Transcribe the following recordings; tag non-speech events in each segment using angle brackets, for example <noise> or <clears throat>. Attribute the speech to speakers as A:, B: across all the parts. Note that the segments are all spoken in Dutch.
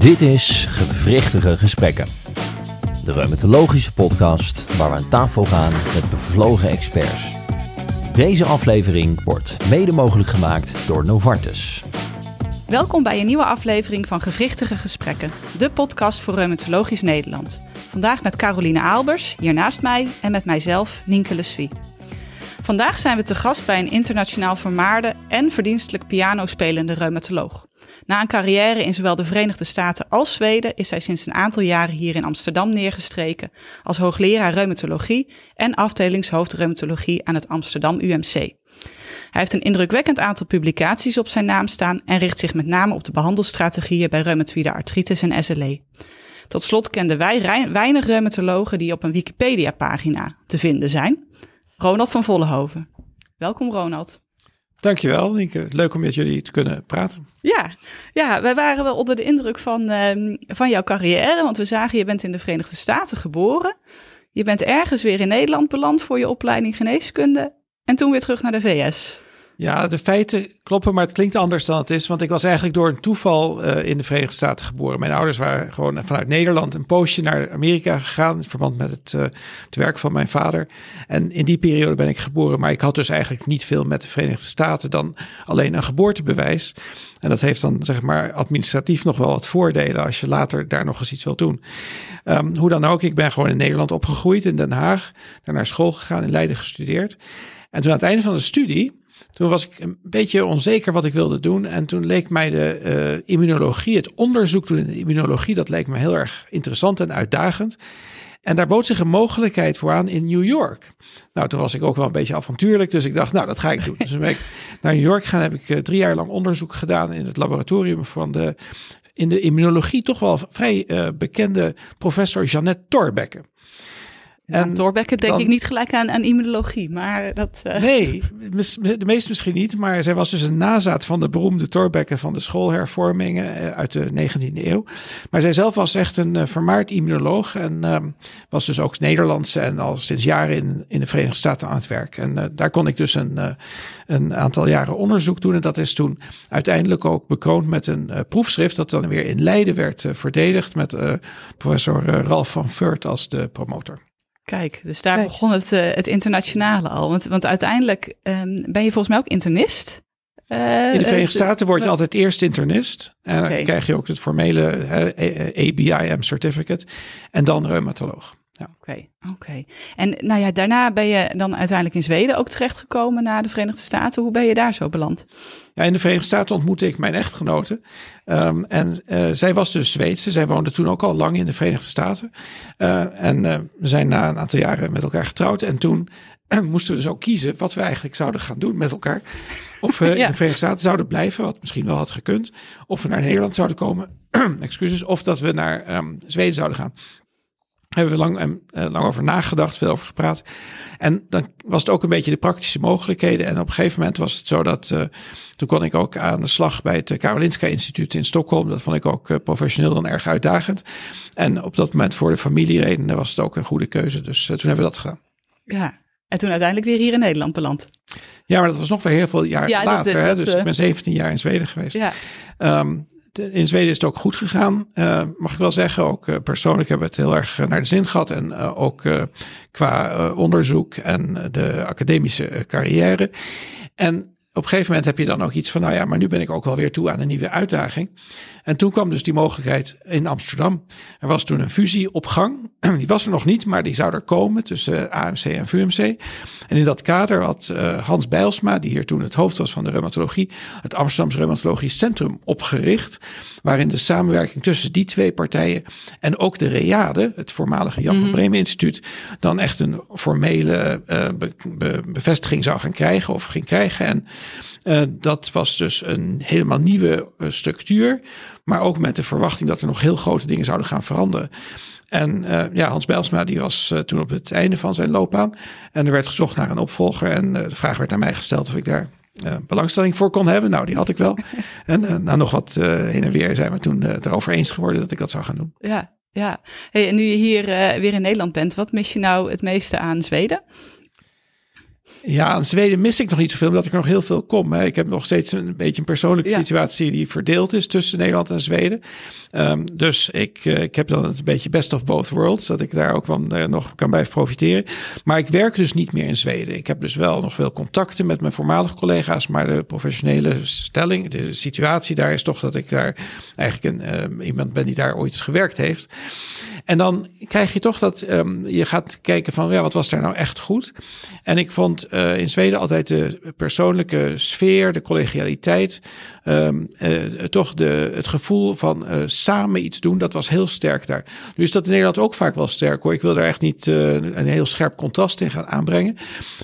A: Dit is Gewrichtige Gesprekken. De reumatologische podcast waar we aan tafel gaan met bevlogen experts. Deze aflevering wordt mede mogelijk gemaakt door Novartis.
B: Welkom bij een nieuwe aflevering van Gewrichtige Gesprekken, de podcast voor Reumatologisch Nederland. Vandaag met Caroline Aalbers, hier naast mij, en met mijzelf, Nienke Leswie. Vandaag zijn we te gast bij een internationaal vermaarde en verdienstelijk pianospelende reumatoloog. Na een carrière in zowel de Verenigde Staten als Zweden is hij sinds een aantal jaren hier in Amsterdam neergestreken als hoogleraar reumatologie en afdelingshoofd reumatologie aan het Amsterdam UMC. Hij heeft een indrukwekkend aantal publicaties op zijn naam staan en richt zich met name op de behandelstrategieën bij reumatoïde artritis en SLE. Tot slot kenden wij weinig reumatologen die op een Wikipedia-pagina te vinden zijn. Ronald van Vollenhoven. Welkom Ronald.
C: Dankjewel, Nienke. Leuk om met jullie te kunnen praten.
B: Ja, ja wij waren wel onder de indruk van, uh, van jouw carrière. Want we zagen, je bent in de Verenigde Staten geboren. Je bent ergens weer in Nederland beland voor je opleiding geneeskunde. En toen weer terug naar de VS.
C: Ja, de feiten kloppen, maar het klinkt anders dan het is. Want ik was eigenlijk door een toeval uh, in de Verenigde Staten geboren. Mijn ouders waren gewoon vanuit Nederland een poosje naar Amerika gegaan. In verband met het, uh, het werk van mijn vader. En in die periode ben ik geboren. Maar ik had dus eigenlijk niet veel met de Verenigde Staten dan alleen een geboortebewijs. En dat heeft dan zeg maar administratief nog wel wat voordelen als je later daar nog eens iets wil doen. Um, hoe dan ook, ik ben gewoon in Nederland opgegroeid, in Den Haag. Daar naar school gegaan, in Leiden gestudeerd. En toen aan het einde van de studie toen was ik een beetje onzeker wat ik wilde doen. En toen leek mij de uh, immunologie, het onderzoek doen in de immunologie, dat leek me heel erg interessant en uitdagend. En daar bood zich een mogelijkheid voor aan in New York. Nou, toen was ik ook wel een beetje avontuurlijk, dus ik dacht, nou, dat ga ik doen. Dus toen ben ik <laughs> naar New York gaan, heb ik uh, drie jaar lang onderzoek gedaan in het laboratorium van de, in de immunologie toch wel vrij uh, bekende professor Jeannette Thorbecke.
B: En Thorbecke denk dan, ik niet gelijk aan, aan immunologie, maar dat...
C: Uh... Nee, <laughs> de meeste misschien niet, maar zij was dus een nazaat van de beroemde Thorbecke van de schoolhervormingen uh, uit de 19e eeuw. Maar zij zelf was echt een uh, vermaard immunoloog en uh, was dus ook Nederlands en al sinds jaren in, in de Verenigde Staten aan het werk. En daar kon ik dus een, een aantal jaren onderzoek doen en dat is toen uiteindelijk ook bekroond met een proefschrift dat dan weer in Leiden werd verdedigd met professor Ralf van Furt als de promotor.
B: Kijk, dus daar Kijk. begon het, uh, het internationale al. Want, want uiteindelijk um, ben je volgens mij ook internist.
C: Uh, in de Verenigde Staten word je uh, altijd eerst internist. En okay. dan krijg je ook het formele ABIM certificate. En dan reumatoloog.
B: Ja. Oké, okay, oké. Okay. En nou ja, daarna ben je dan uiteindelijk in Zweden ook terechtgekomen naar de Verenigde Staten. Hoe ben je daar zo beland?
C: In de Verenigde Staten ontmoette ik mijn echtgenote. Um, en uh, zij was dus Zweedse. Zij woonde toen ook al lang in de Verenigde Staten. Uh, en uh, we zijn na een aantal jaren met elkaar getrouwd. En toen <clears throat> moesten we dus ook kiezen wat we eigenlijk zouden gaan doen met elkaar. Of we <laughs> ja. in de Verenigde Staten zouden blijven, wat misschien wel had gekund. Of we naar Nederland zouden komen, <clears throat> excuses. Of dat we naar um, Zweden zouden gaan hebben we lang, en, uh, lang over nagedacht, veel over gepraat. En dan was het ook een beetje de praktische mogelijkheden. En op een gegeven moment was het zo dat uh, toen kon ik ook aan de slag bij het Karolinska Instituut in Stockholm. Dat vond ik ook uh, professioneel dan erg uitdagend. En op dat moment voor de familieredenen was het ook een goede keuze. Dus toen hebben we dat gedaan.
B: Ja, en toen uiteindelijk weer hier in Nederland beland.
C: Ja, maar dat was nog weer heel veel jaar ja, later. Dat, dat, hè? Dus ik ben 17 jaar in Zweden geweest. Ja. Um, in Zweden is het ook goed gegaan, uh, mag ik wel zeggen. Ook uh, persoonlijk hebben we het heel erg naar de zin gehad. En ook qua onderzoek en de academische carrière. En op een gegeven moment heb je dan ook iets van, nou ja, maar nu ben ik ook wel weer toe aan een nieuwe uitdaging. En toen kwam dus die mogelijkheid in Amsterdam. Er was toen een fusie op gang. <clears throat> Die was er nog niet, maar die zou er komen tussen AMC en VUMC. En in dat kader had uh, Hans Bijlsma, die hier toen het hoofd was van de reumatologie, het Amsterdamse Reumatologisch Centrum opgericht. Waarin de samenwerking tussen die twee partijen en ook de READE, het voormalige Jan mm -hmm. van Bremen Instituut, dan echt een formele uh, be be bevestiging zou gaan krijgen of ging krijgen. En uh, dat was dus een helemaal nieuwe uh, structuur. Maar ook met de verwachting dat er nog heel grote dingen zouden gaan veranderen. En uh, ja, Hans Bijlsma die was toen op het einde van zijn loopbaan. En er werd gezocht naar een opvolger. En de vraag werd aan mij gesteld of ik daar belangstelling voor kon hebben. Nou, die had ik wel. <laughs> en na nog wat heen en weer zijn we toen het erover eens geworden dat ik dat zou gaan doen.
B: Ja, ja. Hey, en nu je hier weer in Nederland bent, wat mis je nou het meeste aan Zweden?
C: Ja, aan Zweden mis ik nog niet zoveel, omdat ik er nog heel veel kom. Hè. Ik heb nog steeds een beetje een persoonlijke situatie die verdeeld is tussen Nederland en Zweden. Um, dus ik, uh, ik heb dan een beetje best of both worlds, dat ik daar ook van uh, nog kan bij profiteren. Maar ik werk dus niet meer in Zweden. Ik heb dus wel nog veel contacten met mijn voormalige collega's, maar de professionele stelling, de situatie daar is toch dat ik daar eigenlijk een, uh, iemand ben die daar ooit gewerkt heeft. En dan krijg je toch dat um, je gaat kijken van ja, wat was daar nou echt goed? En ik vond uh, in Zweden altijd de persoonlijke sfeer, de collegialiteit, um, uh, toch de, het gevoel van uh, samen iets doen, dat was heel sterk daar. Nu is dat in Nederland ook vaak wel sterk hoor. Ik wil daar echt niet een heel scherp contrast in gaan aanbrengen.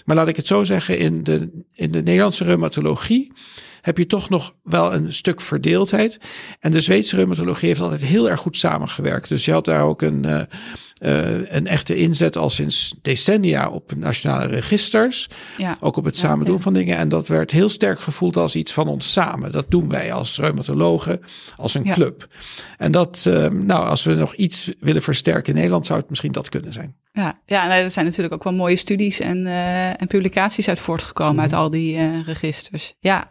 C: Maar laat ik het zo zeggen, in de, in de Nederlandse reumatologie heb je toch nog wel een stuk verdeeldheid. En de Zweedse reumatologie heeft altijd heel erg goed samengewerkt. Dus je had daar ook een, uh, uh, een echte inzet al sinds decennia op nationale registers. Ja. Ook op het samen doen van dingen. En dat werd heel sterk gevoeld als iets van ons samen. Dat doen wij als reumatologen, als een club. En dat, uh, nou, als we nog iets willen versterken in Nederland, zou het misschien dat kunnen zijn.
B: Ja, ja er zijn natuurlijk ook wel mooie studies en, en publicaties uit voortgekomen mm uit al die registers. Ja.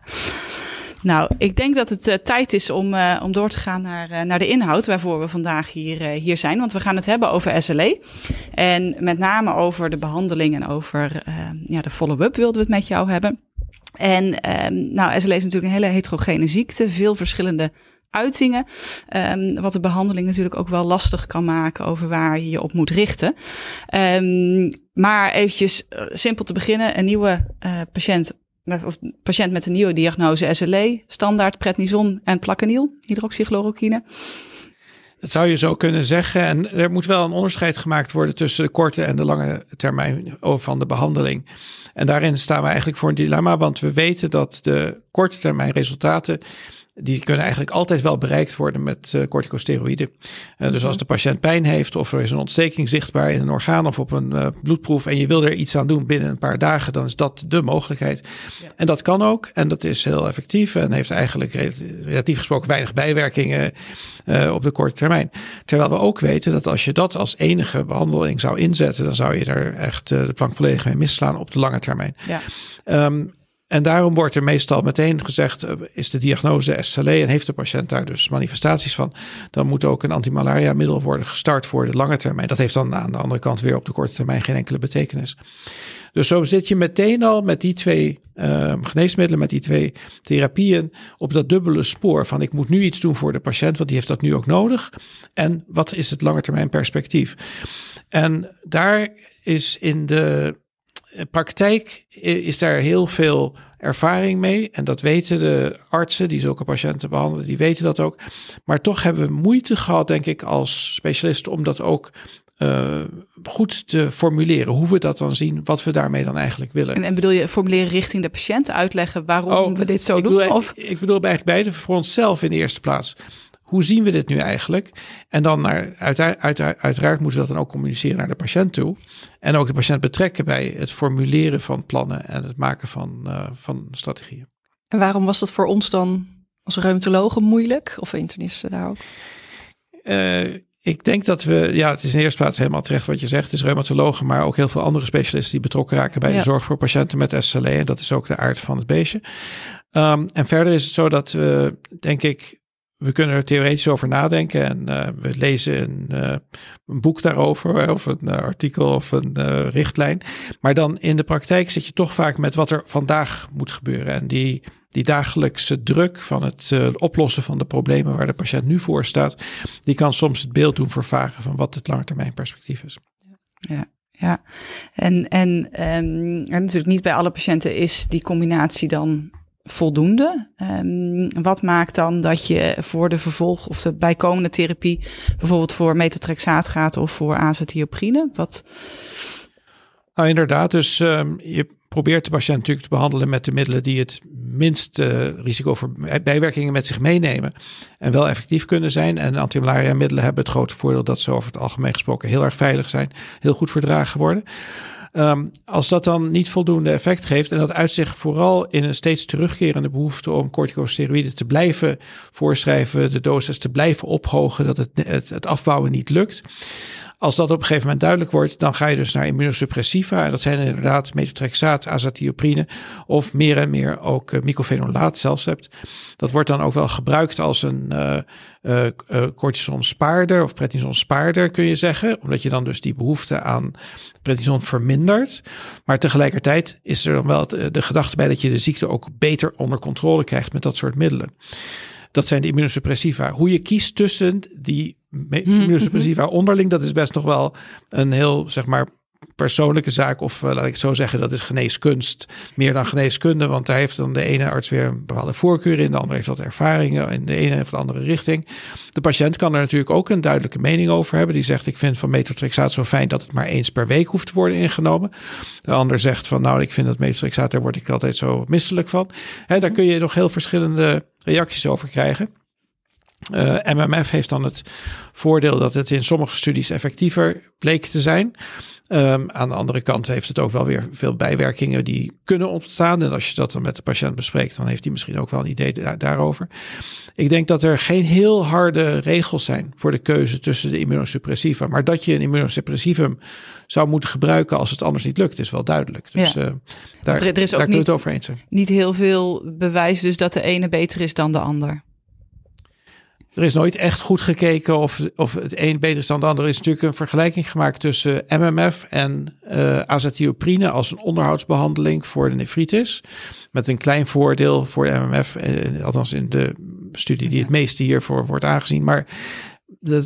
B: Nou, ik denk dat het uh, tijd is om, uh, om door te gaan naar, uh, naar de inhoud waarvoor we vandaag hier, hier zijn. Want we gaan het hebben over SLE. En met name over de behandeling en over ja, de follow-up wilden we het met jou hebben. En ehm, nou, SLE is natuurlijk een hele heterogene ziekte, veel verschillende uitingen. Um, wat de behandeling natuurlijk ook wel lastig kan maken over waar je je op moet richten. Um, maar eventjes simpel te beginnen. Een nieuwe patiënt of patiënt met een nieuwe diagnose SLE, standaard prednison en plaquenil, hydroxychloroquine.
C: Dat zou je zo kunnen zeggen. En er moet wel een onderscheid gemaakt worden tussen de korte en de lange termijn van de behandeling. En daarin staan we eigenlijk voor een dilemma, want we weten dat de korte termijn resultaten die kunnen eigenlijk altijd wel bereikt worden met uh, corticosteroïden. Uh, dus als mhm. de patiënt pijn heeft of er is een ontsteking zichtbaar in een orgaan of op een uh, bloedproef en je wil er iets aan doen binnen een paar dagen, dan is dat de mogelijkheid. Ja. En dat kan ook en dat is heel effectief en heeft eigenlijk relatief gesproken weinig bijwerkingen op de korte termijn. Terwijl we ook weten dat als je dat als enige behandeling zou inzetten, dan zou je er echt de plank volledig mee misslaan op de lange termijn. Ja. Um, en daarom wordt er meestal meteen gezegd, eh, is de diagnose SLE en heeft de patiënt daar dus manifestaties van, dan moet ook een antimalaria middel worden gestart voor de lange termijn. Dat heeft dan aan de andere kant weer op de korte termijn geen enkele betekenis. Dus zo zit je meteen al met die twee uh, geneesmiddelen, met die twee therapieën op dat dubbele spoor van ik moet nu iets doen voor de patiënt, want die heeft dat nu ook nodig. En wat is het lange termijn perspectief? En daar is in de praktijk is daar heel veel ervaring mee. En dat weten de artsen die zulke patiënten behandelen, die weten dat ook. Maar toch hebben we moeite gehad, denk ik, als specialisten om dat ook uh, goed te formuleren. Hoe we dat dan zien, wat we daarmee dan eigenlijk willen.
B: En, en bedoel je formuleren richting de patiënt, uitleggen waarom oh, we dit zo doen?
C: Bedoel, of? Ik bedoel eigenlijk beide voor onszelf in de eerste plaats hoe zien we dit nu eigenlijk? En dan naar, uiteraard, uiteraard moeten we dat dan ook communiceren naar de patiënt toe. En ook de patiënt betrekken bij het formuleren van plannen en het maken van, uh, van strategieën.
D: En waarom was dat voor ons dan als reumatologen moeilijk? Of internisten daar ook?
C: Uh, ik denk dat we, ja, het is in de eerste plaats helemaal terecht wat je zegt. Het is reumatologen, maar ook heel veel andere specialisten die betrokken raken bij de zorg voor patiënten met SLE. En dat is ook de aard van het beestje. Um, en verder is het zo dat we, denk ik, we kunnen er theoretisch over nadenken en uh, we lezen een, uh, een, boek daarover of een uh, artikel of een richtlijn. Maar dan in de praktijk zit je toch vaak met wat er vandaag moet gebeuren. En die, die dagelijkse druk van het oplossen van de problemen waar de patiënt nu voor staat, die kan soms het beeld doen vervagen van wat het langetermijnperspectief is.
B: Ja. Ja, en, en, um, en natuurlijk niet bij alle patiënten is die combinatie dan voldoende? Um, wat maakt dan dat je voor de vervolg of de bijkomende therapie bijvoorbeeld voor metotrexaat gaat of voor azathiopine? Wat?
C: Nou, inderdaad. Dus um, je probeert de patiënt natuurlijk te behandelen met de middelen die het minst uh, risico voor bijwerkingen met zich meenemen en wel effectief kunnen zijn. En antimalaria middelen hebben het grote voordeel dat ze over het algemeen gesproken heel erg veilig zijn, heel goed verdragen worden. Um, als dat dan niet voldoende effect geeft en dat uit zich vooral in een steeds terugkerende behoefte om corticosteroïden te blijven voorschrijven, de dosis te blijven ophogen, dat het, het, het afbouwen niet lukt. Als dat op een gegeven moment duidelijk wordt, dan ga je dus naar immunosuppressiva. En dat zijn inderdaad methotrexaat, azatioprine of meer en meer ook uh, zelfs hebt. Dat wordt dan ook wel gebruikt als een uh, uh, cortison spaarder of prednison spaarder kun je zeggen. Omdat je dan dus die behoefte aan prednison vermindert. Maar tegelijkertijd is er dan wel de gedachte bij dat je de ziekte ook beter onder controle krijgt met dat soort middelen. Dat zijn de immunosuppressiva. Hoe je kiest tussen die immunosuppressiva onderling, dat is best nog wel een heel, zeg maar, persoonlijke zaak. Of uh, laat ik het zo zeggen, dat is geneeskunst meer dan geneeskunde. Want daar heeft dan de ene arts weer een bepaalde voorkeur in. De andere heeft wat ervaringen in de ene of de andere richting. De patiënt kan er natuurlijk ook een duidelijke mening over hebben. Die zegt, ik vind van metotrexaat zo fijn dat het maar eens per week hoeft te worden ingenomen. De ander zegt van, nou, ik vind dat metotrexaat, daar word ik altijd zo misselijk van. Daar kun je nog heel verschillende reacties over krijgen. Uh, eh, MMF heeft dan het voordeel dat het in sommige studies effectiever bleek te zijn. Um, aan de andere kant heeft het ook wel weer veel bijwerkingen die kunnen ontstaan. En als je dat dan met de patiënt bespreekt, dan heeft hij misschien ook wel een idee daarover. Ik denk dat er geen heel harde regels zijn voor de keuze tussen de immunosuppressiva. Maar dat je een immunosuppressivum zou moeten gebruiken als het anders niet lukt, is wel duidelijk. Dus ja. uh, daar, er, er is ook niet, het over eens
B: Niet heel veel bewijs dus dat de ene beter is dan de ander.
C: Er is nooit echt goed gekeken of, of het een beter is dan de ander. Er is natuurlijk een vergelijking gemaakt tussen MMF en uh, azatioprine als een onderhoudsbehandeling voor de nefritis. Met een klein voordeel voor de MMF, eh, althans in de studie die het meeste hiervoor wordt aangezien. Maar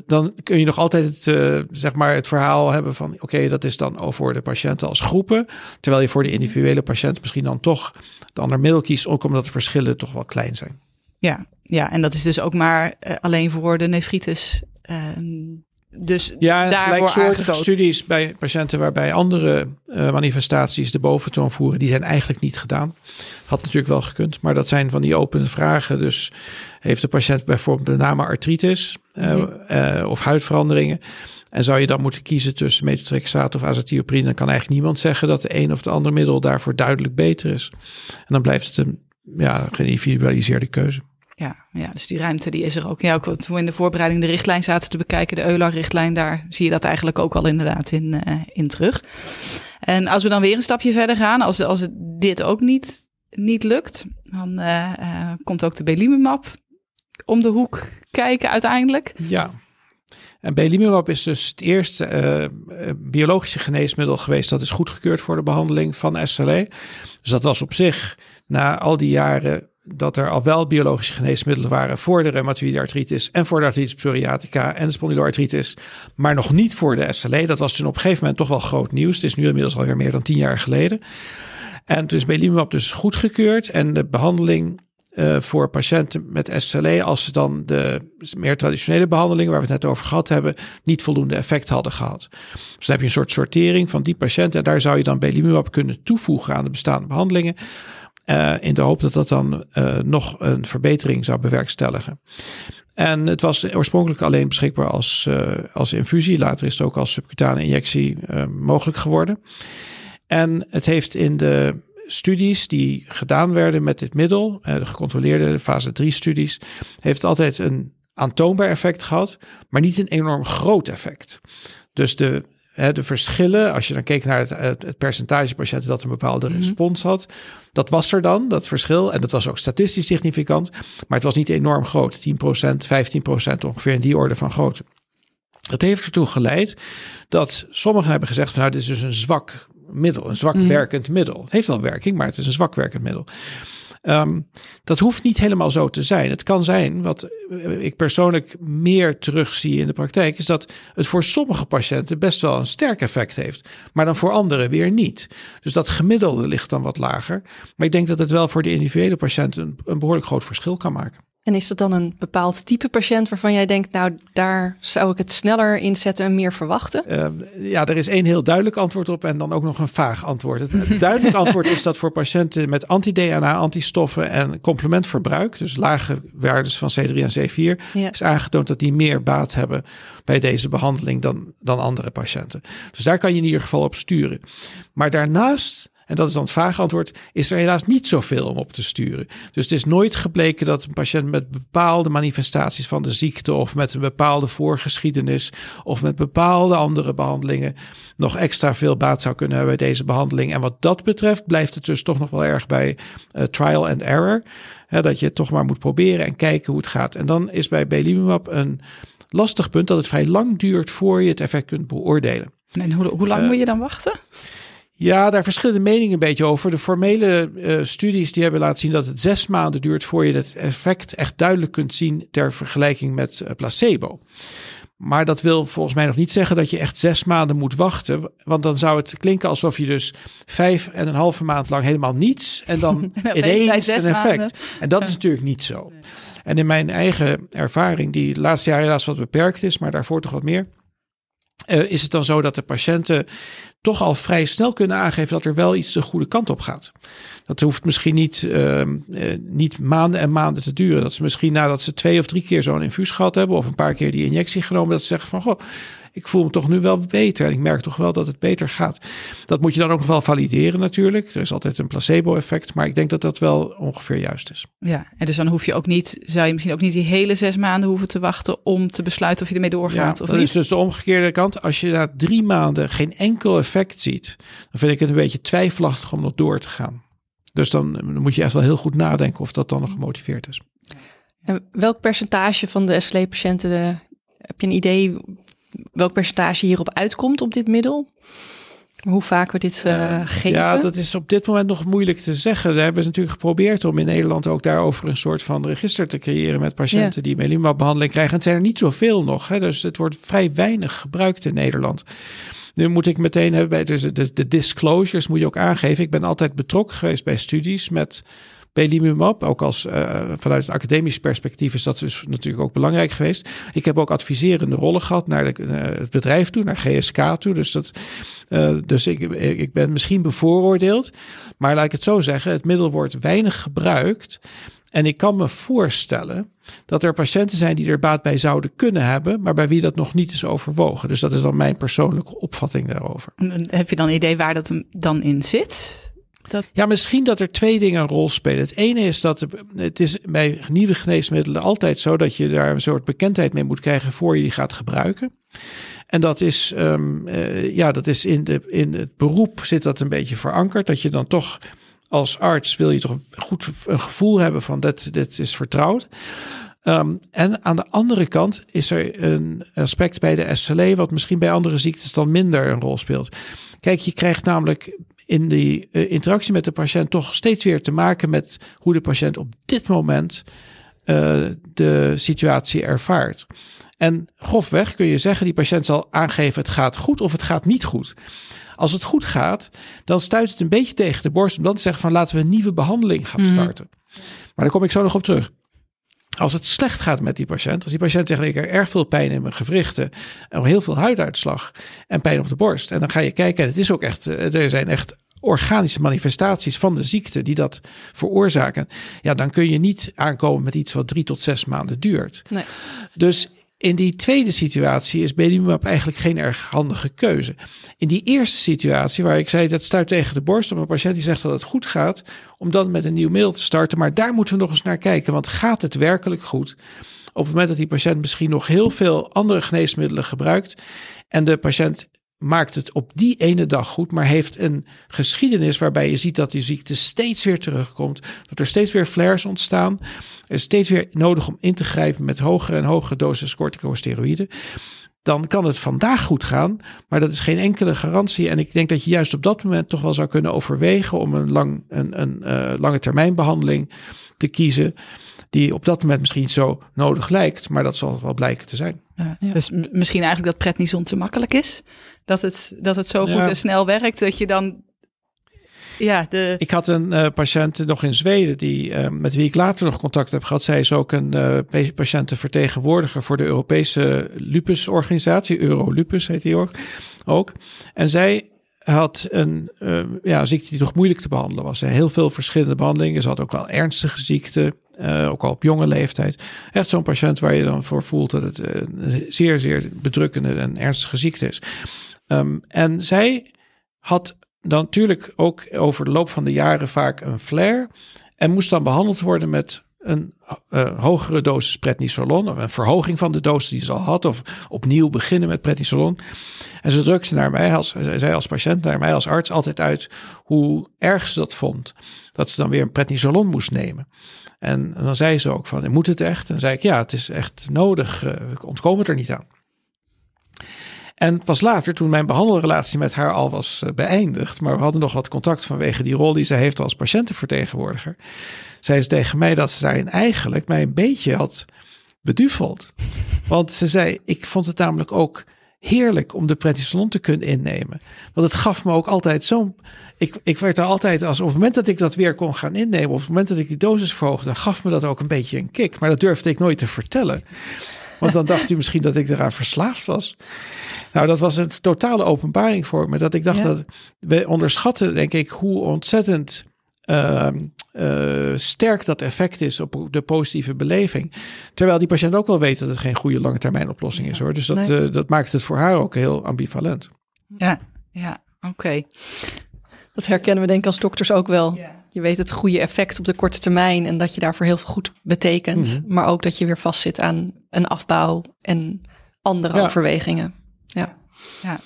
C: dan kun je nog altijd het, uh, zeg maar het verhaal hebben van oké, dat is dan voor de patiënten als groepen. Terwijl je voor de individuele patiënt misschien dan toch de ander middel kiest, ook omdat de verschillen toch wel klein zijn.
B: Ja, ja, en dat is dus ook maar uh, alleen voor de nefritis. Uh, dus
C: ja, gelijksoortige studies bij patiënten waarbij andere uh, manifestaties de boventoon voeren, die zijn eigenlijk niet gedaan. Had natuurlijk wel gekund, maar dat zijn van die opene vragen. Dus heeft de patiënt bijvoorbeeld met name artritis mm -hmm. of huidveranderingen? En zou je dan moeten kiezen tussen metotrexaat of azatioprine, dan kan eigenlijk niemand zeggen dat de een of de ander middel daarvoor duidelijk beter is. En dan blijft het een ja, geïndividualiseerde keuze.
B: Ja, ja, dus die ruimte die is er ook. Ja, ook toen we in de voorbereiding de richtlijn zaten te bekijken, de EULAR-richtlijn, daar zie je dat eigenlijk ook al inderdaad in, uh, in terug. En als we dan weer een stapje verder gaan, als, als dit ook niet, niet lukt, dan uh, uh, komt ook de Belimumab om de hoek kijken uiteindelijk.
C: Ja. En Belimumab is dus het eerste biologische geneesmiddel geweest dat is goedgekeurd voor de behandeling van SLE. Dus dat was op zich na al die jaren dat er al wel biologische geneesmiddelen waren voor de reumatoïde artritis en voor de artritis psoriatica en de spondyloartritis, maar nog niet voor de SLE. Dat was toen op een gegeven moment toch wel groot nieuws. Het is nu inmiddels alweer meer dan tien jaar geleden. En toen is belimumab dus goedgekeurd en de behandeling uh, voor patiënten met SLE, als ze dan de meer traditionele behandelingen waar we het net over gehad hebben, niet voldoende effect hadden gehad. Dus dan heb je een soort sortering van die patiënten en daar zou je dan belimumab kunnen toevoegen aan de bestaande behandelingen. Uh, in de hoop dat dat dan uh, nog een verbetering zou bewerkstelligen. En het was oorspronkelijk alleen beschikbaar als, uh, als infusie. Later is het ook als subcutane injectie mogelijk geworden. En het heeft in de studies die gedaan werden met dit middel, de gecontroleerde fase 3 studies, heeft altijd een aantoonbaar effect gehad, maar niet een enorm groot effect. Dus de de verschillen, als je dan keek naar het, het, percentage patiënten dat een bepaalde mhm. respons had, dat was er dan, dat verschil. En dat was ook statistisch significant, maar het was niet enorm groot. 10%, 15% ongeveer in die orde van grootte. Dat heeft ertoe geleid dat sommigen hebben gezegd van nou, dit is dus een zwak middel, een zwak mhm. werkend middel. Het heeft wel werking, maar het is een zwak werkend middel. Um, dat hoeft niet helemaal zo te zijn. Het kan zijn, wat ik persoonlijk meer terugzie in de praktijk, is dat het voor sommige patiënten best wel een sterk effect heeft, maar dan voor anderen weer niet. Dus dat gemiddelde ligt dan wat lager. Maar ik denk dat het wel voor de individuele patiënten een behoorlijk groot verschil kan maken.
D: En is dat dan een bepaald type patiënt waarvan jij denkt, nou daar zou ik het sneller inzetten en meer verwachten?
C: Ehm, ja, er is één heel duidelijk antwoord op en dan ook nog een vaag antwoord. Het <laughs> duidelijke antwoord is dat voor patiënten met anti-DNA, antistoffen en complementverbruik, dus lage waardes van C3 en C4, is aangetoond dat die meer baat hebben bij deze behandeling dan, dan andere patiënten. Dus daar kan je in ieder geval op sturen. Maar daarnaast en dat is dan het vage antwoord, is er helaas niet zoveel om op te sturen. Dus het is nooit gebleken dat een patiënt met bepaalde manifestaties van de ziekte of met een bepaalde voorgeschiedenis of met bepaalde andere behandelingen nog extra veel baat zou kunnen hebben bij deze behandeling. En wat dat betreft blijft het dus toch nog wel erg bij uh, trial and error. dat je het toch maar moet proberen en kijken hoe het gaat. En dan is bij belimumab een lastig punt dat het vrij lang duurt voor je het effect kunt beoordelen.
B: En hoe, hoe lang uh, moet je dan wachten?
C: Ja, daar verschillende meningen een beetje over. De formele uh, studies die hebben laten zien dat het zes maanden duurt voor je het effect echt duidelijk kunt zien ter vergelijking met uh, placebo. Maar dat wil volgens mij nog niet zeggen dat je echt zes maanden moet wachten. Want dan zou het klinken alsof je dus vijf en een halve maand lang helemaal niets en dan <laughs> ineens een effect. Maanden. En dat is natuurlijk niet zo. En in mijn eigen ervaring, die de laatste jaren helaas wat beperkt is, maar daarvoor toch wat meer. Uh, is het dan zo dat de patiënten toch al vrij snel kunnen aangeven dat er wel iets de goede kant op gaat. Dat hoeft misschien niet, uh, niet maanden en maanden te duren. Dat ze misschien nadat ze twee of drie keer zo'n infuus gehad hebben of een paar keer die injectie genomen, dat ze zeggen van goh, ik voel me toch nu wel beter. En ik merk toch wel dat het beter gaat. Dat moet je dan ook nog wel valideren natuurlijk. Er is altijd een placebo-effect. Maar ik denk dat dat wel ongeveer juist is.
B: Ja, en dus dan hoef je ook niet, zou je misschien ook niet die hele zes maanden hoeven te wachten om te besluiten of je ermee doorgaat
C: ja,
B: of
C: dat
B: niet.
C: is dus de omgekeerde kant. Als je na drie maanden geen enkel effect ziet, dan vind ik het een beetje twijfelachtig om nog door te gaan. Dus dan, dan moet je echt wel heel goed nadenken of dat dan nog gemotiveerd is.
D: En welk percentage van de SLE-patiënten heb je een idee welk percentage hierop uitkomt op dit middel? Hoe vaak we dit uh, geven?
C: Ja, dat is op dit moment nog moeilijk te zeggen. We hebben natuurlijk geprobeerd om in Nederland ook daarover een soort van register te creëren met patiënten die melimumab-behandeling krijgen. het zijn er niet zoveel nog, hè? dus het wordt vrij weinig gebruikt in Nederland. Nu moet ik meteen hebben bij de, de, de disclosures moet je ook aangeven. Ik ben altijd betrokken geweest bij studies met Belimumab, ook als uh, vanuit een academisch perspectief is dat dus natuurlijk ook belangrijk geweest. Ik heb ook adviserende rollen gehad naar de, uh, het bedrijf toe, naar GSK toe. Dus, dat, uh, dus ik, ik ben misschien bevooroordeeld. Maar laat ik het zo zeggen, het middel wordt weinig gebruikt. En ik kan me voorstellen dat er patiënten zijn die er baat bij zouden kunnen hebben, maar bij wie dat nog niet is overwogen. Dus dat is dan mijn persoonlijke opvatting daarover.
B: Heb je dan een idee waar dat dan in zit?
C: Ja, misschien dat er twee dingen een rol spelen. Het ene is dat het is bij nieuwe geneesmiddelen altijd zo dat je daar een soort bekendheid mee moet krijgen voor je die gaat gebruiken. En dat is, um, uh, ja, dat is in, de, in het beroep zit dat een beetje verankerd. Dat je dan toch als arts wil je toch goed een gevoel hebben van dat dit is vertrouwd. Um, en aan de andere kant is er een aspect bij de SLE wat misschien bij andere ziektes dan minder een rol speelt. Kijk, je krijgt namelijk in die uh, interactie met de patiënt toch steeds weer te maken met hoe de patiënt op dit moment uh, de situatie ervaart. En grofweg kun je zeggen, die patiënt zal aangeven het gaat goed of het gaat niet goed. Als het goed gaat, dan stuit het een beetje tegen de borst om dan te zeggen van laten we een nieuwe behandeling gaan starten. Mm -hmm. Maar daar kom ik zo nog op terug. Als het slecht gaat met die patiënt, als die patiënt zegt ik heb erg veel pijn in mijn gewrichten, en heel veel huiduitslag en pijn op de borst. En dan ga je kijken, en het is ook echt, er zijn echt organische manifestaties van de ziekte die dat veroorzaken. Ja, dan kun je niet aankomen met iets wat drie tot zes maanden duurt. Nee. Dus in die tweede situatie is belimumab eigenlijk geen erg handige keuze. In die eerste situatie, waar ik zei dat stuit tegen de borst, om een patiënt die zegt dat het goed gaat, om dan met een nieuw middel te starten. Maar daar moeten we nog eens naar kijken, want gaat het werkelijk goed? Op het moment dat die patiënt misschien nog heel veel andere geneesmiddelen gebruikt en de patiënt maakt het op die ene dag goed, maar heeft een geschiedenis waarbij je ziet dat die ziekte steeds weer terugkomt, dat er steeds weer flares ontstaan, er is steeds weer nodig om in te grijpen met hogere en hogere doses corticosteroïden. Dan kan het vandaag goed gaan, maar dat is geen enkele garantie. En ik denk dat je juist op dat moment toch wel zou kunnen overwegen om een, lang, een, een uh, lange termijn behandeling te kiezen die op dat moment misschien zo nodig lijkt, maar dat zal wel blijken te zijn.
B: Ja, Dus misschien eigenlijk dat prednison te makkelijk is, dat het, dat het zo goed en snel werkt, dat je dan ja, de...
C: Ik had een uh, patiënt nog in Zweden die, uh, met wie ik later nog contact heb gehad. Zij is ook een uh, patiëntenvertegenwoordiger voor de Europese lupusorganisatie. Eurolupus heet die ook. ook. En zij had een ja, ziekte die toch moeilijk te behandelen was. Heel veel verschillende behandelingen. Ze had ook wel ernstige ziekten, uh, ook al op jonge leeftijd. Echt zo'n patiënt waar je dan voor voelt dat het een zeer, zeer bedrukkende en ernstige ziekte is. Um, en zij had dan natuurlijk ook over de loop van de jaren vaak een flare. En moest dan behandeld worden met een uh, hogere dosis prednisolon. Of een verhoging van de dosis die ze al had. Of opnieuw beginnen met prednisolon. En ze drukte naar mij, als, zij als patiënt, naar mij als arts altijd uit hoe erg ze dat vond. Dat ze dan weer een prednisolon moest nemen. En, dan zei ze ook van, moet het echt? En zei ik, ja, het is echt nodig. Uh, ik ontkom het er niet aan. En pas later, toen mijn behandelrelatie met haar al was uh, beëindigd, maar we hadden nog wat contact vanwege die rol die zij heeft als patiëntenvertegenwoordiger, zei ze tegen mij dat ze daarin eigenlijk mij een beetje had beduveld. Want ze zei, ik vond het namelijk ook heerlijk om de prednison te kunnen innemen. Want het gaf me ook altijd zo'n. Ik, ik werd er altijd als op het moment dat ik dat weer kon gaan innemen, op het moment dat ik die dosis verhoogde, gaf me dat ook een beetje een kick. Maar dat durfde ik nooit te vertellen. Want dan dacht u misschien dat ik eraan verslaafd was. Nou, dat was een totale openbaring voor me. Dat ik dacht dat we onderschatten, denk ik, hoe ontzettend uh, uh, sterk dat effect is op de positieve beleving. Terwijl die patiënt ook wel weet dat het geen goede lange termijn oplossing is hoor. Dus dat, nee. uh, dat maakt het voor haar ook heel ambivalent.
B: Ja, ja, oké. Okay.
D: Dat herkennen we denk ik als dokters ook wel. Ja. Je weet het goede effect op de korte termijn en dat je daarvoor heel veel goed betekent. Mm -hmm. Maar ook dat je weer vastzit aan een afbouw en andere ja. overwegingen. Ja.
B: ja.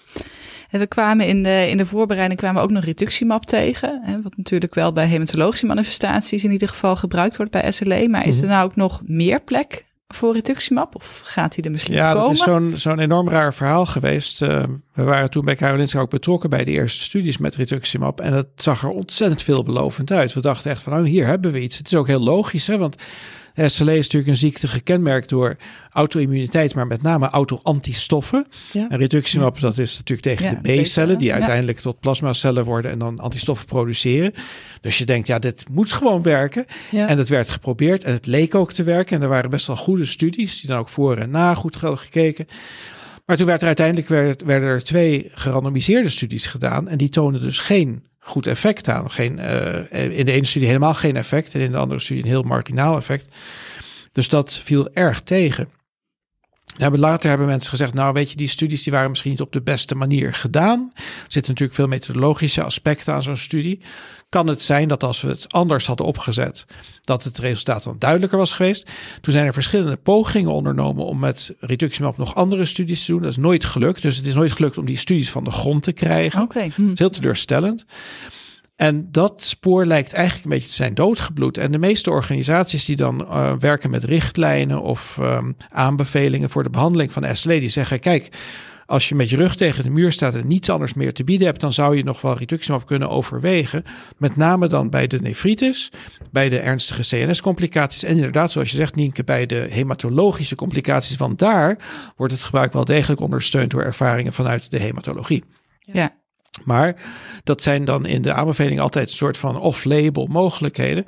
B: En we kwamen in de, in de voorbereiding kwamen we ook nog rituximab tegen. Hè, wat natuurlijk wel bij hematologische manifestaties in ieder geval gebruikt wordt bij SLE. Maar is er nou ook nog meer plek voor rituximab? Of gaat hij er misschien
C: ja,
B: komen?
C: Ja, dat is zo'n zo'n enorm raar verhaal geweest. Uh, we waren toen bij Karolinska ook betrokken bij de eerste studies met rituximab. En dat zag er ontzettend veelbelovend uit. We dachten echt van, nou hier hebben we iets. Het is ook heel logisch, hè, want SLE is natuurlijk een ziekte gekenmerkt door auto-immuniteit, maar met name auto-antistoffen. Ja. En rituximab, dat is natuurlijk tegen ja, de B-cellen, die uiteindelijk tot plasmacellen worden en dan antistoffen produceren. Dus je denkt, ja, dit moet gewoon werken. En het werd geprobeerd en het leek ook te werken. En er waren best wel goede studies, die dan ook voor en na goed gekeken. Maar toen werd er uiteindelijk werd, werden er twee gerandomiseerde studies gedaan. En die tonen dus geen goed effect aan. Geen, uh, in de ene studie helemaal geen effect. En in de andere studie een heel marginaal effect. Dus dat viel erg tegen. Hebben, later hebben mensen gezegd, nou weet je, die studies die waren misschien niet op de beste manier gedaan. Er zitten natuurlijk veel methodologische aspecten aan zo'n studie. Kan het zijn dat als we het anders hadden opgezet, dat het resultaat dan duidelijker was geweest. Toen zijn er verschillende pogingen ondernomen om met rituximab nog andere studies te doen. Dat is nooit gelukt. Dus het is nooit gelukt om die studies van de grond te krijgen.
B: Okay.
C: Dat is heel teleurstellend. En dat spoor lijkt eigenlijk een beetje te zijn doodgebloed. En de meeste organisaties die dan uh, werken met richtlijnen of um, aanbevelingen voor de behandeling van SLE, die zeggen: kijk, als je met je rug tegen de muur staat en niets anders meer te bieden hebt, dan zou je nog wel rituximab kunnen overwegen. Met name dan bij de nefritis, bij de ernstige CNS-complicaties en inderdaad, zoals je zegt, Nienke, bij de hematologische complicaties. Want daar wordt het gebruik wel degelijk ondersteund door ervaringen vanuit de hematologie.
B: Ja.
C: Maar dat zijn dan in de aanbeveling altijd een soort van off-label mogelijkheden.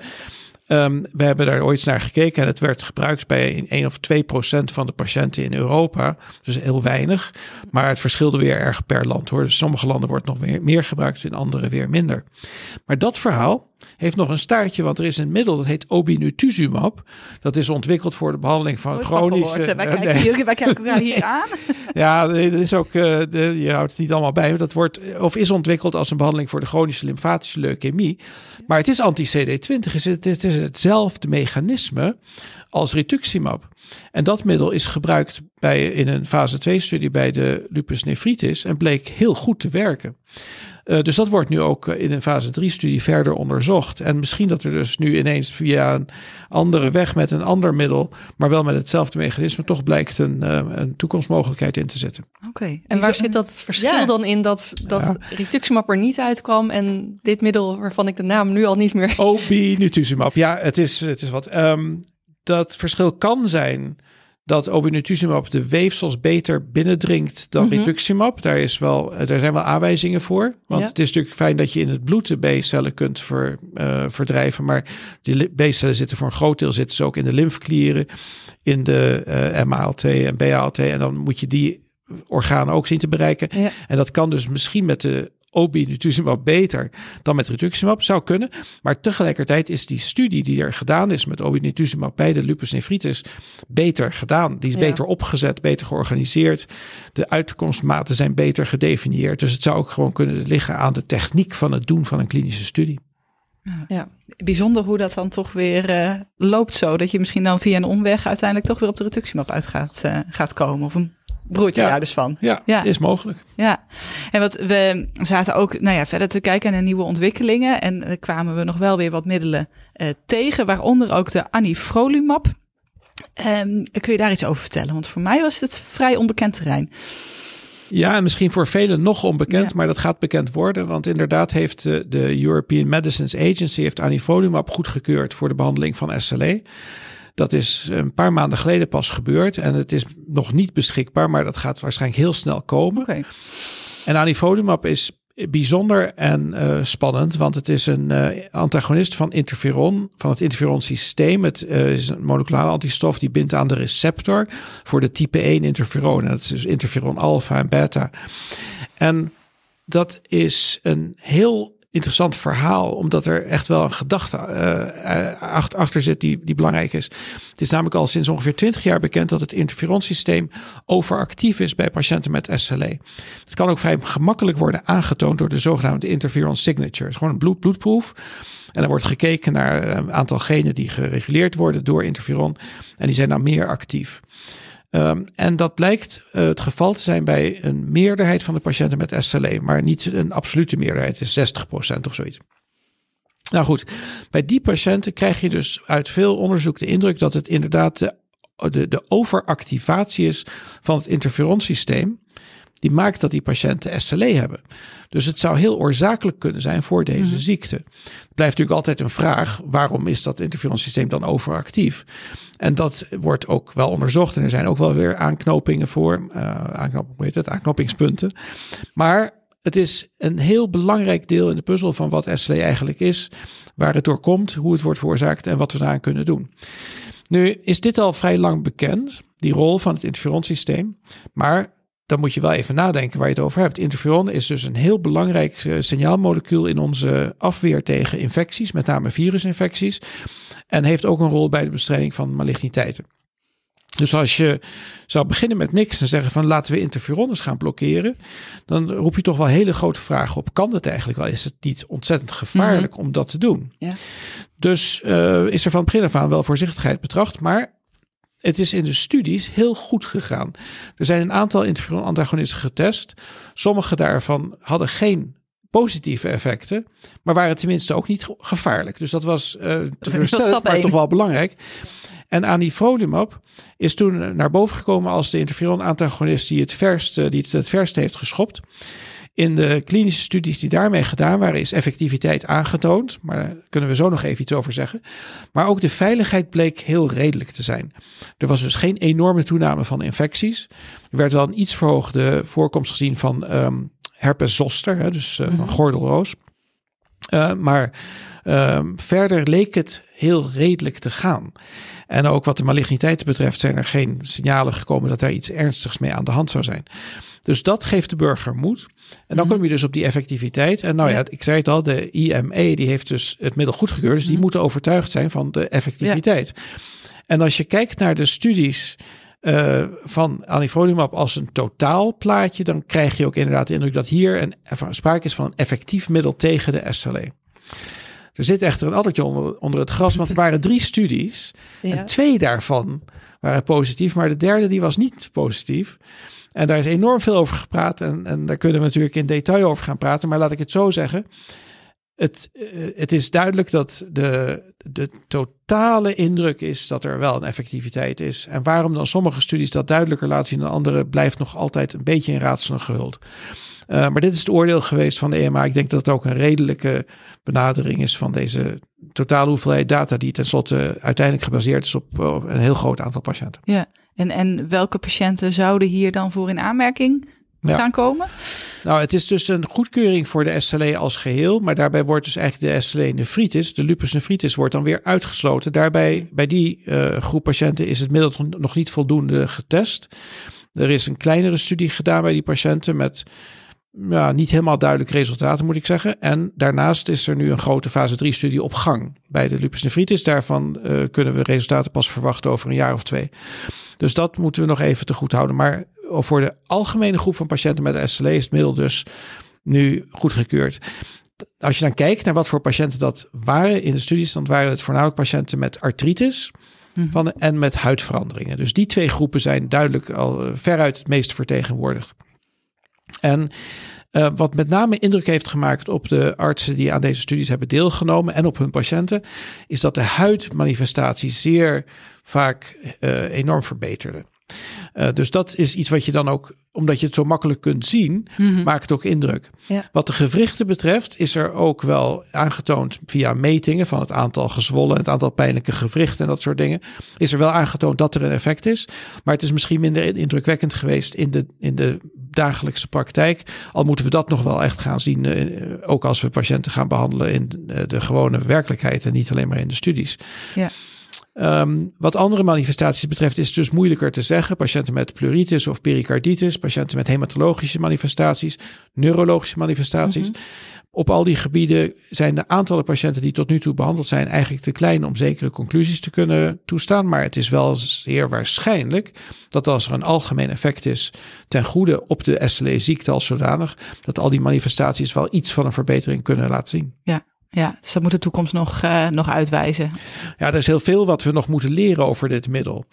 C: Um, we hebben daar ooit naar gekeken en het werd gebruikt bij 1 of 2 procent van de patiënten in Europa. Dus heel weinig. Maar het verschilde weer erg per land hoor. Dus sommige landen wordt nog meer, meer gebruikt, in andere weer minder. Maar dat verhaal heeft nog een staartje, want er is een middel dat heet obinutuzumab. Dat is ontwikkeld voor de behandeling van chronische...
B: Wij kijken, hier, wij kijken elkaar hier <laughs> aan.
C: ja, dat is ook, uh, de, je houdt het niet allemaal bij, maar dat wordt of is ontwikkeld als een behandeling voor de chronische lymfatische leukemie. Maar het is anti-CD20, het is hetzelfde mechanisme als rituximab. En dat middel is gebruikt bij, in een fase 2 studie bij de lupus nephritis en bleek heel goed te werken. Uh, dus dat wordt nu ook in een fase 3 studie verder onderzocht. En misschien dat er dus nu ineens via een andere weg met een ander middel, maar wel met hetzelfde mechanisme, toch blijkt een, uh, een toekomstmogelijkheid in te zetten.
B: Oké. Okay.
D: En waar zit dat verschil ja. dan in dat, dat ja. rituximab er niet uitkwam en dit middel waarvan ik de naam nu al niet meer...
C: Obinutuzumab. Ja, het is, het is wat. Um, dat verschil kan zijn dat obinutuzumab de weefsels beter binnendringt dan mm rituximab. Daar, is wel, daar zijn wel aanwijzingen voor. Want het is natuurlijk fijn dat je in het bloed de B-cellen kunt ver, uh, verdrijven. Maar die B-cellen zitten voor een groot deel zitten ze ook in de lymfeklieren, in de uh, MALT en BALT. En dan moet je die organen ook zien te bereiken. En dat kan dus misschien met de obinutuzumab beter dan met rituximab. Zou kunnen. Maar tegelijkertijd is die studie die er gedaan is met obinutuzumab bij de lupus nephritis beter gedaan. Die is beter opgezet, beter georganiseerd. De uitkomstmaten zijn beter gedefinieerd. Dus het zou ook gewoon kunnen liggen aan de techniek van het doen van een klinische studie.
B: Ja. Bijzonder hoe dat dan toch weer uh, loopt zo. Dat je misschien dan via een omweg uiteindelijk toch weer op de rituximab uit gaat, uh, gaat komen. Of een broertje ja. dus van.
C: Ja, ja, is mogelijk.
B: Ja, en wat we zaten ook nou ja, verder te kijken naar nieuwe ontwikkelingen. En er kwamen we nog wel weer wat middelen uh, tegen, waaronder ook de anifrolumab. Um, kun je daar iets over vertellen? Want voor mij was het vrij onbekend terrein.
C: Ja, en misschien voor velen nog onbekend, maar dat gaat bekend worden. Want inderdaad heeft de, de European Medicines Agency heeft anifrolumab goedgekeurd voor de behandeling van SLE. Dat is een paar maanden geleden pas gebeurd. En het is nog niet beschikbaar, maar dat gaat waarschijnlijk heel snel komen. Okay. En anivolumab is bijzonder en uh, spannend, want het is een uh, antagonist van interferon, van het interferon systeem. Het uh, is een moleculare antistof die bindt aan de receptor voor de type 1 interferon. En dat is dus interferon alpha en beta. En dat is een heel interessant verhaal, omdat er echt wel een gedachte uh, achter zit die, die belangrijk is. Het is namelijk al sinds ongeveer 20 jaar bekend dat het interferonsysteem overactief is bij patiënten met SLE. Het kan ook vrij gemakkelijk worden aangetoond door de zogenaamde interferon signatures. Gewoon een bloed, bloedproef. En er wordt gekeken naar een aantal genen die gereguleerd worden door interferon. En die zijn dan meer actief. Um, en dat blijkt uh, het geval te zijn bij een meerderheid van de patiënten met SLE, maar niet een absolute meerderheid, is 60% of zoiets. Nou goed, bij die patiënten krijg je dus uit veel onderzoek de indruk dat het inderdaad de, de, de overactivatie is van het interferonsysteem die maakt dat die patiënten SLE hebben. Dus het zou heel oorzakelijk kunnen zijn voor deze mhm. ziekte. Het blijft natuurlijk altijd een vraag: waarom is dat interferonsysteem dan overactief? En dat wordt ook wel onderzocht en er zijn ook wel weer aanknopingen voor, uh, aanknop, hoe heet het, aanknopingspunten. Maar het is een heel belangrijk deel in de puzzel van wat SLE eigenlijk is, waar het door komt, hoe het wordt veroorzaakt en wat we daaraan kunnen doen. Nu is dit al vrij lang bekend, die rol van het interferonsysteem. Maar dan moet je wel even nadenken waar je het over hebt. Interferon is dus een heel belangrijk uh, signaalmolecuul in onze afweer tegen infecties, met name virusinfecties. En heeft ook een rol bij de bestrijding van maligniteiten. Dus als je zou beginnen met niks en zeggen van laten we interferon eens gaan blokkeren, dan roep je toch wel hele grote vragen op. Kan dat eigenlijk wel? Is het niet ontzettend gevaarlijk mhm. om dat te doen? Ja. Dus uh, is er van het begin af aan wel voorzichtigheid betracht, maar het is in de studies heel goed gegaan. Er zijn een aantal interferon-antagonisten getest. Sommige daarvan hadden geen positieve effecten, maar waren tenminste ook niet gevaarlijk. Dus dat was uh, teleurstellend, maar toch wel belangrijk. En anifrolumab is toen naar boven gekomen als de interferon-antagonist die het verst, die het, het verst heeft geschopt. In de klinische studies die daarmee gedaan waren, is effectiviteit aangetoond. Maar daar kunnen we zo nog even iets over zeggen. Maar ook de veiligheid bleek heel redelijk te zijn. Er was dus geen enorme toename van infecties. Er werd wel een iets verhoogde voorkomst gezien van um, herpes zoster, hè, dus uh, van mhm. gordelroos. Uh, maar um, verder leek het heel redelijk te gaan. En ook wat de maligniteiten betreft zijn er geen signalen gekomen dat er iets ernstigs mee aan de hand zou zijn. Dus dat geeft de burger moed. En dan mhm. kom je dus op die effectiviteit. En nou ja, ik zei het al, de IME die heeft dus het middel goedgekeurd. Dus die mhm. moeten overtuigd zijn van de effectiviteit. En als je kijkt naar de studies uh, van anifrolumab als een totaalplaatje, dan krijg je ook inderdaad de indruk dat hier een, sprake is van een effectief middel tegen de SLE. Er zit echter een addertje onder, onder het gras, want er waren drie studies. En twee daarvan waren positief, maar de derde die was niet positief. En daar is enorm veel over gepraat. En, en daar kunnen we natuurlijk in detail over gaan praten. Maar laat ik het zo zeggen. Het, eh, het is duidelijk dat de, de totale indruk is dat er wel een effectiviteit is. En waarom dan sommige studies dat duidelijker laten zien dan andere, blijft nog altijd een beetje in raadselen gehuld. Uh, maar dit is het oordeel geweest van de EMA. Ik denk dat het ook een redelijke benadering is van deze totale hoeveelheid data, die tenslotte uiteindelijk gebaseerd is op, op een heel groot aantal patiënten.
B: Ja, En, en welke patiënten zouden hier dan voor in aanmerking gaan komen?
C: Nou, het is dus een goedkeuring voor de SLE als geheel. Maar daarbij wordt dus eigenlijk de SLE nefritis, de lupus nefritis, wordt dan weer uitgesloten. Daarbij, bij die uh, groep patiënten is het middel nog niet voldoende getest. Er is een kleinere studie gedaan bij die patiënten met ja, niet helemaal duidelijk resultaten, moet ik zeggen. En daarnaast is er nu een grote fase 3 studie op gang bij de lupus nephritis. Daarvan uh, kunnen we resultaten pas verwachten over een jaar of twee. Dus dat moeten we nog even te goed houden. Maar voor de algemene groep van patiënten met SLE is het middel dus nu goedgekeurd. Als je dan kijkt naar wat voor patiënten dat waren in de studies, dan waren het voornamelijk patiënten met artritis. Mhm. Van, en met huidveranderingen. Dus die twee groepen zijn duidelijk al eh, veruit het meest vertegenwoordigd. En uh, wat met name indruk heeft gemaakt op de artsen die aan deze studies hebben deelgenomen en op hun patiënten, is dat de huidmanifestatie zeer vaak uh, enorm verbeterde. Uh, dus dat is iets wat je dan ook, omdat je het zo makkelijk kunt zien, mm maakt ook indruk. Ja. Wat de gewrichten betreft, is er ook wel aangetoond via metingen van het aantal gezwollen, het aantal pijnlijke gewrichten en dat soort dingen, is er wel aangetoond dat er een effect is. Maar het is misschien minder indrukwekkend geweest in de, in de dagelijkse praktijk. Al moeten we dat nog wel echt gaan zien, uh, ook als we patiënten gaan behandelen in de, de gewone werkelijkheid en niet alleen maar in de studies. Ja. Um, wat andere manifestaties betreft is het dus moeilijker te zeggen. Patiënten met pleuritis of pericarditis, patiënten met hematologische manifestaties, neurologische manifestaties. Mhm. Op al die gebieden zijn de aantallen patiënten die tot nu toe behandeld zijn eigenlijk te klein om zekere conclusies te kunnen toestaan. Maar het is wel zeer waarschijnlijk dat als er een algemeen effect is ten goede op de SLE-ziekte als zodanig, dat al die manifestaties wel iets van een verbetering kunnen laten zien.
B: Ja, ja, dus dat moet de toekomst nog, uh, nog uitwijzen.
C: Ja, er is heel veel wat we nog moeten leren over dit middel.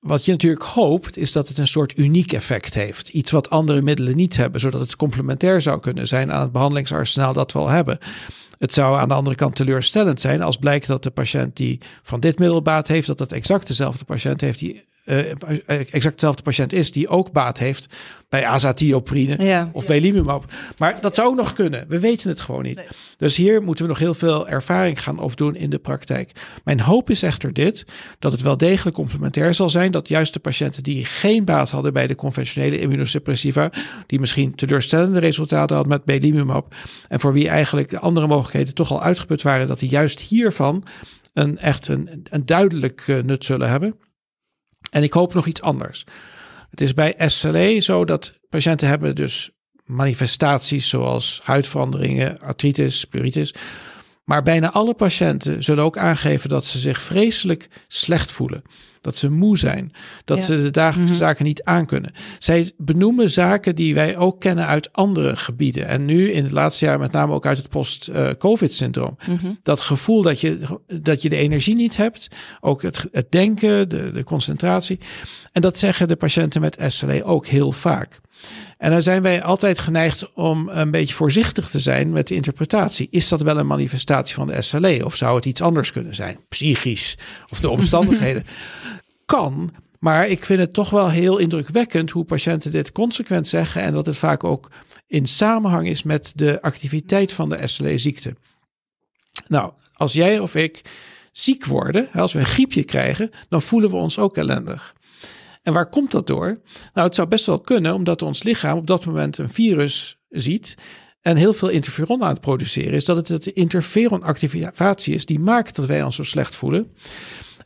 C: Wat je natuurlijk hoopt, is dat het een soort uniek effect heeft. Iets wat andere middelen niet hebben, zodat het complementair zou kunnen zijn aan het behandelingsarsenaal dat we al hebben. Het zou aan de andere kant teleurstellend zijn als blijkt dat de patiënt die van dit middel baat heeft, dat het exact dezelfde patiënt heeft die exact dezelfde patiënt is die ook baat heeft bij azatioprine of bij limumab. Maar dat zou ook nog kunnen. We weten het gewoon niet. Dus hier moeten we nog heel veel ervaring gaan opdoen in de praktijk. Mijn hoop is echter dit, dat het wel degelijk complementair zal zijn, dat juist de patiënten die geen baat hadden bij de conventionele immunosuppressiva, die misschien teleurstellende resultaten hadden met belimumab en voor wie eigenlijk de andere mogelijkheden toch al uitgeput waren, dat die juist hiervan een echt een, een duidelijk uh, nut zullen hebben. En ik hoop nog iets anders. Het is bij SLE zo dat patiënten hebben dus manifestaties zoals huidveranderingen, artritis, pleuritis. Maar bijna alle patiënten zullen ook aangeven dat ze zich vreselijk slecht voelen dat ze moe zijn, dat ze de dagelijkse mhm. zaken niet aankunnen. Zij benoemen zaken die wij ook kennen uit andere gebieden. En nu in het laatste jaar met name ook uit het post-COVID-syndroom. Mhm. Dat gevoel dat je, dat je de energie niet hebt, ook het, het denken, de, de concentratie. En dat zeggen de patiënten met SLE ook heel vaak. En dan zijn wij altijd geneigd om een beetje voorzichtig te zijn met de interpretatie. Is dat wel een manifestatie van de SLE of zou het iets anders kunnen zijn? Psychisch of de <laughs> omstandigheden? Kan, maar ik vind het toch wel heel indrukwekkend hoe patiënten dit consequent zeggen en dat het vaak ook in samenhang is met de activiteit van de SLE-ziekte. Nou, als jij of ik ziek worden, als we een griepje krijgen, dan voelen we ons ook ellendig. En waar komt dat door? Nou, het zou best wel kunnen omdat ons lichaam op dat moment een virus ziet en heel veel interferon aan het produceren is, dat het het interferonactivatie is die maakt dat wij ons zo slecht voelen.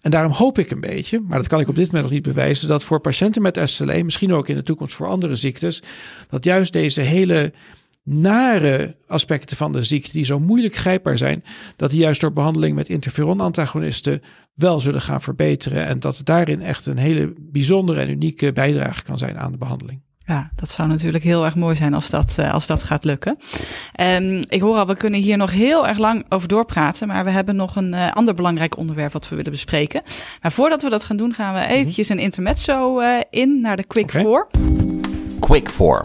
C: En daarom hoop ik een beetje, maar dat kan ik op dit moment nog niet bewijzen, dat voor patiënten met SLE, misschien ook in de toekomst voor andere ziektes, dat juist deze hele nare aspecten van de ziekte, die zo moeilijk grijpbaar zijn, dat die juist door behandeling met interferon-antagonisten wel zullen gaan verbeteren. En dat daarin echt een hele bijzondere en unieke bijdrage kan zijn aan de behandeling.
B: Ja, dat zou natuurlijk heel erg mooi zijn als dat, uh, als dat gaat lukken. Um, ik hoor al, we kunnen hier nog heel erg lang over doorpraten, maar we hebben nog een uh, ander belangrijk onderwerp wat we willen bespreken. Maar voordat we dat gaan doen, gaan we mhm. eventjes een intermezzo uh, in naar de Quick 4.
A: Quick 4.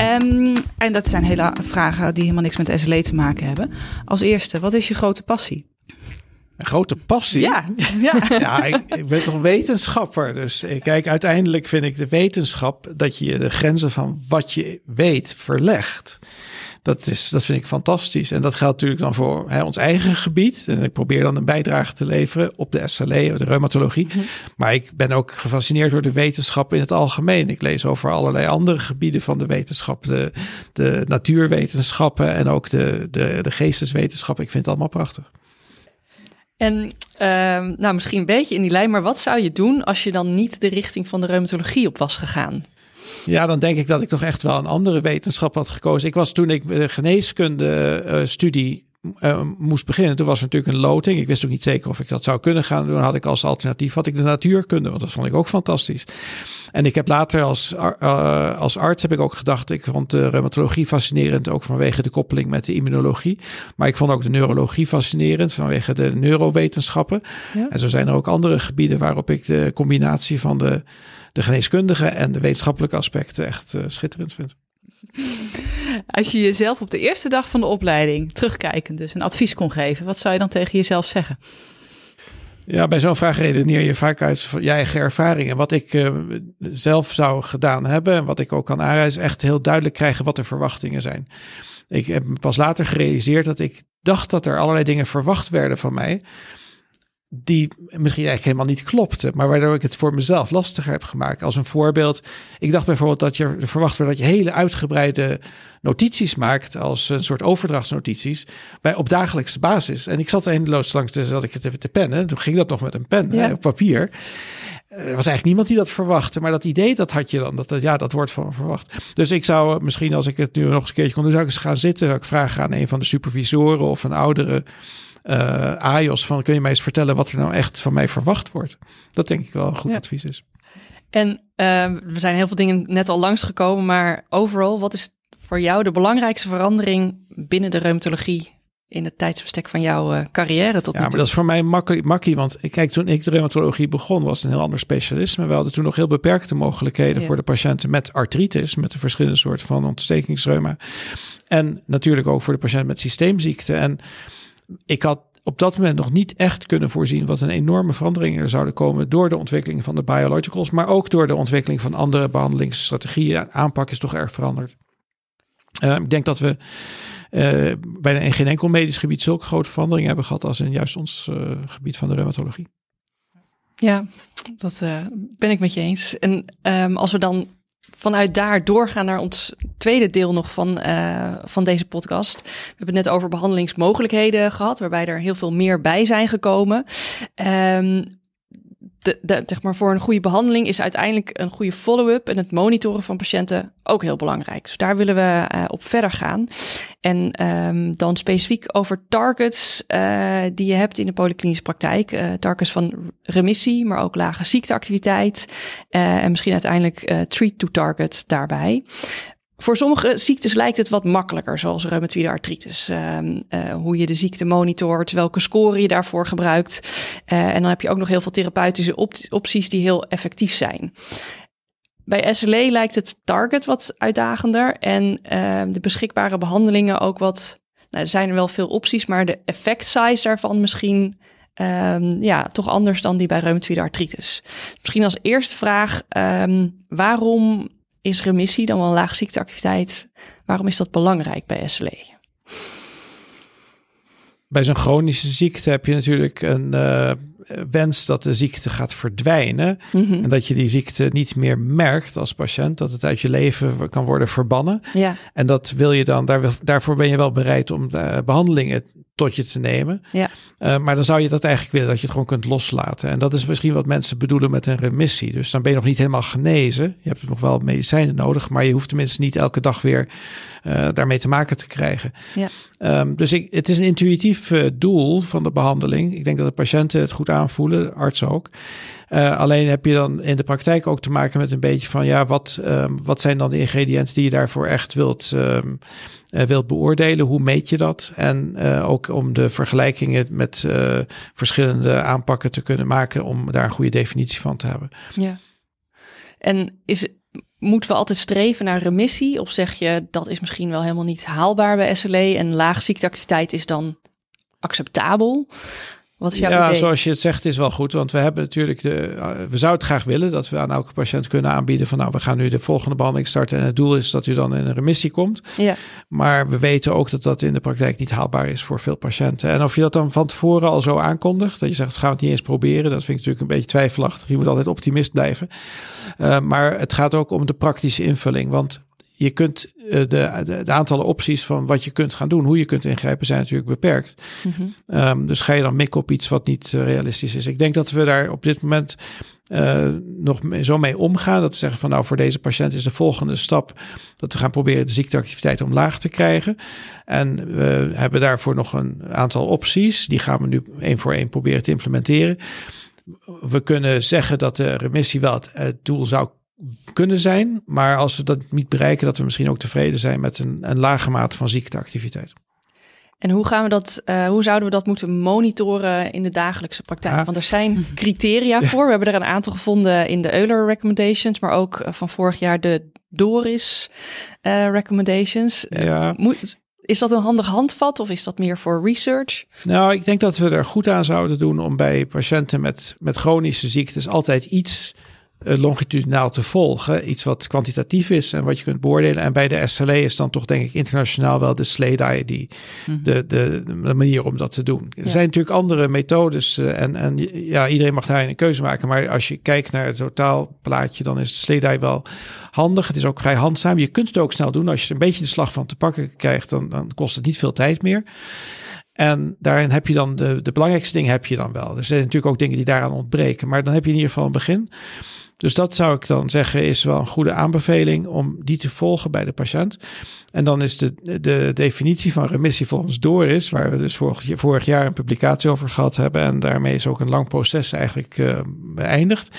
B: Um, en dat zijn hele vragen die helemaal niks met SLE te maken hebben. Als eerste, wat is je grote passie?
C: Een grote passie. Ja, ja. <laughs> ja ik, ik, ben toch wetenschapper. Dus ik, kijk, uiteindelijk vind ik de wetenschap dat je de grenzen van wat je weet verlegt. Dat, is, dat vind ik fantastisch. En dat geldt natuurlijk dan voor hè, ons eigen gebied. En ik probeer dan een bijdrage te leveren op de SLE, de reumatologie. Mhm. Maar ik ben ook gefascineerd door de wetenschap in het algemeen. Ik lees over allerlei andere gebieden van de wetenschap. De, de natuurwetenschappen en ook de, de, de geesteswetenschappen. Ik vind het allemaal prachtig.
D: En uh, nou, misschien een beetje in die lijn, maar wat zou je doen als je dan niet de richting van de reumatologie op was gegaan?
C: Ja, dan denk ik dat ik toch echt wel een andere wetenschap had gekozen. Ik was toen ik de geneeskunde uh, studie uh, moest beginnen. Toen was er natuurlijk een loting. Ik wist ook niet zeker of ik dat zou kunnen gaan doen. Had ik als alternatief had ik de natuurkunde, want dat vond ik ook fantastisch. En ik heb later als, uh, als arts heb ik ook gedacht, ik vond de reumatologie fascinerend, ook vanwege de koppeling met de immunologie. Maar ik vond ook de neurologie fascinerend vanwege de neurowetenschappen. Ja. En zo zijn er ook andere gebieden waarop ik de combinatie van de, de geneeskundige en de wetenschappelijke aspecten echt uh, schitterend vind.
B: Als je jezelf op de eerste dag van de opleiding, terugkijkend dus, een advies kon geven, wat zou je dan tegen jezelf zeggen?
C: Ja, bij zo'n vraag redeneer je vaak uit je eigen ervaring. Wat ik uh, zelf zou gedaan hebben en wat ik ook kan aanreizen, is echt heel duidelijk krijgen wat de verwachtingen zijn. Ik heb pas later gerealiseerd dat ik dacht dat er allerlei dingen verwacht werden van mij die misschien eigenlijk helemaal niet klopte, maar waardoor ik het voor mezelf lastiger heb gemaakt. Als een voorbeeld, ik dacht bijvoorbeeld dat je verwacht werd dat je hele uitgebreide notities maakt als een soort overdrachtsnotities bij op dagelijkse basis. En ik zat eindeloos langs de, zat ik het te pennen. Toen ging dat nog met een pen hè, op papier. Er was eigenlijk niemand die dat verwachtte, maar dat idee dat had je dan. Dat, dat, ja, dat wordt van verwacht. Dus ik zou misschien, als ik het nu nog eens een keertje kon doen, zou ik eens gaan zitten. Zou ik vragen aan een van de supervisoren of een oudere uh, AIOS van kun je mij eens vertellen wat er nou echt van mij verwacht wordt. Dat denk ik wel een goed advies is.
D: En uh, we zijn heel veel dingen net al langsgekomen, maar overal, wat is voor jou de belangrijkste verandering binnen de reumatologie in het tijdsbestek van jouw uh, carrière tot
C: ja,
D: nu
C: maar dat is voor mij makkie, want kijk, toen ik de reumatologie begon, was het een heel ander specialisme. We hadden toen nog heel beperkte mogelijkheden voor de patiënten met artritis, met de verschillende soorten van ontstekingsreuma. En natuurlijk ook voor de patiënt met systeemziekte. En ik had op dat moment nog niet echt kunnen voorzien wat een enorme veranderingen er zouden komen door de ontwikkeling van de biologicals, maar ook door de ontwikkeling van andere behandelingsstrategieën. Aanpak is toch erg veranderd. Uh, ik denk dat we uh, bijna in geen enkel medisch gebied zulke grote veranderingen hebben gehad als in juist ons uh, gebied van de reumatologie.
D: Ja, dat ben ik met je eens. En um, als we dan vanuit daar doorgaan naar ons tweede deel nog van, uh, van deze podcast. We hebben het net over behandelingsmogelijkheden gehad, waarbij er heel veel meer bij zijn gekomen. Um, de, zeg maar voor een goede behandeling is uiteindelijk een goede follow-up en het monitoren van patiënten ook heel belangrijk. Dus daar willen we uh, op verder gaan. En um, dan specifiek over targets uh, die je hebt in de polyklinische praktijk. Uh, targets van remissie, maar ook lage ziekteactiviteit. en misschien uiteindelijk treat to target daarbij. Voor sommige ziektes lijkt het wat makkelijker, zoals reumatoïde artritis. Uh, uh, hoe je de ziekte monitort, welke score je daarvoor gebruikt. Uh, en dan heb je ook nog heel veel therapeutische op opties die heel effectief zijn. Bij SLE lijkt het target wat uitdagender en ehm, de beschikbare behandelingen ook wat. Nou, er zijn er wel veel opties, maar de effect size daarvan misschien um, ja, toch anders dan die bij reumatoïde artritis. Misschien als eerste vraag: waarom is remissie, dan wel laag ziekteactiviteit. Waarom is dat belangrijk bij SLE?
C: Bij zo'n chronische ziekte heb je natuurlijk een uh, wens dat de ziekte gaat verdwijnen. Mhm. En dat je die ziekte niet meer merkt als patiënt. Dat het uit je leven kan worden verbannen.
D: Ja.
C: En dat wil je dan, daar, daarvoor ben je wel bereid om de behandelingen tot je te nemen.
D: Ja.
C: Uh, maar dan zou je dat eigenlijk willen, dat je het gewoon kunt loslaten. En dat is misschien wat mensen bedoelen met een remissie. Dus dan ben je nog niet helemaal genezen. Je hebt nog wel medicijnen nodig, maar je hoeft tenminste niet elke dag weer uh, daarmee te maken te krijgen.
D: Ja.
C: Um, dus ik, het is een intuïtief uh, doel van de behandeling. Ik denk dat de patiënten het goed aanvoelen, artsen ook. Uh, alleen heb je dan in de praktijk ook te maken met een beetje van ja, wat, um, wat zijn dan de ingrediënten die je daarvoor echt wilt, um, uh, wilt beoordelen? Hoe meet je dat? En uh, ook om de vergelijkingen met verschillende aanpakken te kunnen maken om daar een goede definitie van te hebben.
D: Ja. En is, moeten we altijd streven naar remissie? Of zeg je dat is misschien wel helemaal niet haalbaar bij SLE en laag ziekteactiviteit is dan acceptabel? Wat is jouw
C: ja,
D: idee?
C: zoals je het zegt is wel goed. Want we hebben natuurlijk de. Eh, we zouden het graag willen dat we aan elke patiënt kunnen aanbieden van nou, we gaan nu de volgende behandeling starten. En het doel is dat u dan in een remissie komt.
D: Ja.
C: Maar we weten ook dat dat in de praktijk niet haalbaar is voor veel patiënten. En of je dat dan van tevoren al zo aankondigt, dat je zegt, gaan we het niet eens proberen, dat vind ik natuurlijk een beetje twijfelachtig. Je moet altijd optimist blijven. Uh, maar het gaat ook om de praktische invulling. Want je kunt uh, de, de, de, aantallen opties van wat je kunt gaan doen, hoe je kunt ingrijpen, zijn natuurlijk beperkt. Mm -hmm. um, dus ga je dan mikken op iets wat niet uh, realistisch is. Ik denk dat we daar op dit moment uh, nog zo mee omgaan. Dat we zeggen van nou voor deze patiënt is de volgende stap dat we gaan proberen de ziekteactiviteit omlaag te krijgen. En we hebben daarvoor nog een aantal opties. Die gaan we nu één voor één proberen te implementeren. We kunnen zeggen dat de remissie wel het, het doel zou kunnen zijn. Maar als we dat niet bereiken, dat we misschien ook tevreden zijn met een, een lage mate van ziekteactiviteit.
D: En hoe gaan we dat, uh, hoe zouden we dat moeten monitoren in de dagelijkse praktijk? Ja. Want er zijn <laughs> criteria voor. We hebben er een aantal gevonden in de Euler recommendations, maar ook uh, van vorig jaar de Doris uh, recommendations.
C: Ja.
D: Moet, is dat een handig handvat of is dat meer voor research?
C: Nou, ik denk dat we er goed aan zouden doen om bij patiënten met, met chronische ziektes altijd iets longitudinaal te volgen. Iets wat kwantitatief is en wat je kunt beoordelen. En bij de SLE is dan toch denk ik internationaal wel de SLEDAI die mm-hmm. de, de, de, manier om dat te doen. Er zijn natuurlijk andere methodes uh, en, en ja, iedereen mag daar een keuze maken. Maar als je kijkt naar het totaalplaatje, dan is de SLEDAI wel handig. Het is ook vrij handzaam. Je kunt het ook snel doen. Als je er een beetje de slag van te pakken krijgt, dan, dan kost het niet veel tijd meer. En daarin heb je dan de, de belangrijkste dingen heb je dan wel. Er zijn natuurlijk ook dingen die daaraan ontbreken. Maar dan heb je in ieder geval een begin. Dus dat zou ik dan zeggen is wel een goede aanbeveling om die te volgen bij de patiënt. En dan is de, de definitie van remissie volgens Doris, waar we dus vorig, vorig jaar een publicatie over gehad hebben. En daarmee is ook een lang proces eigenlijk uh, beëindigd.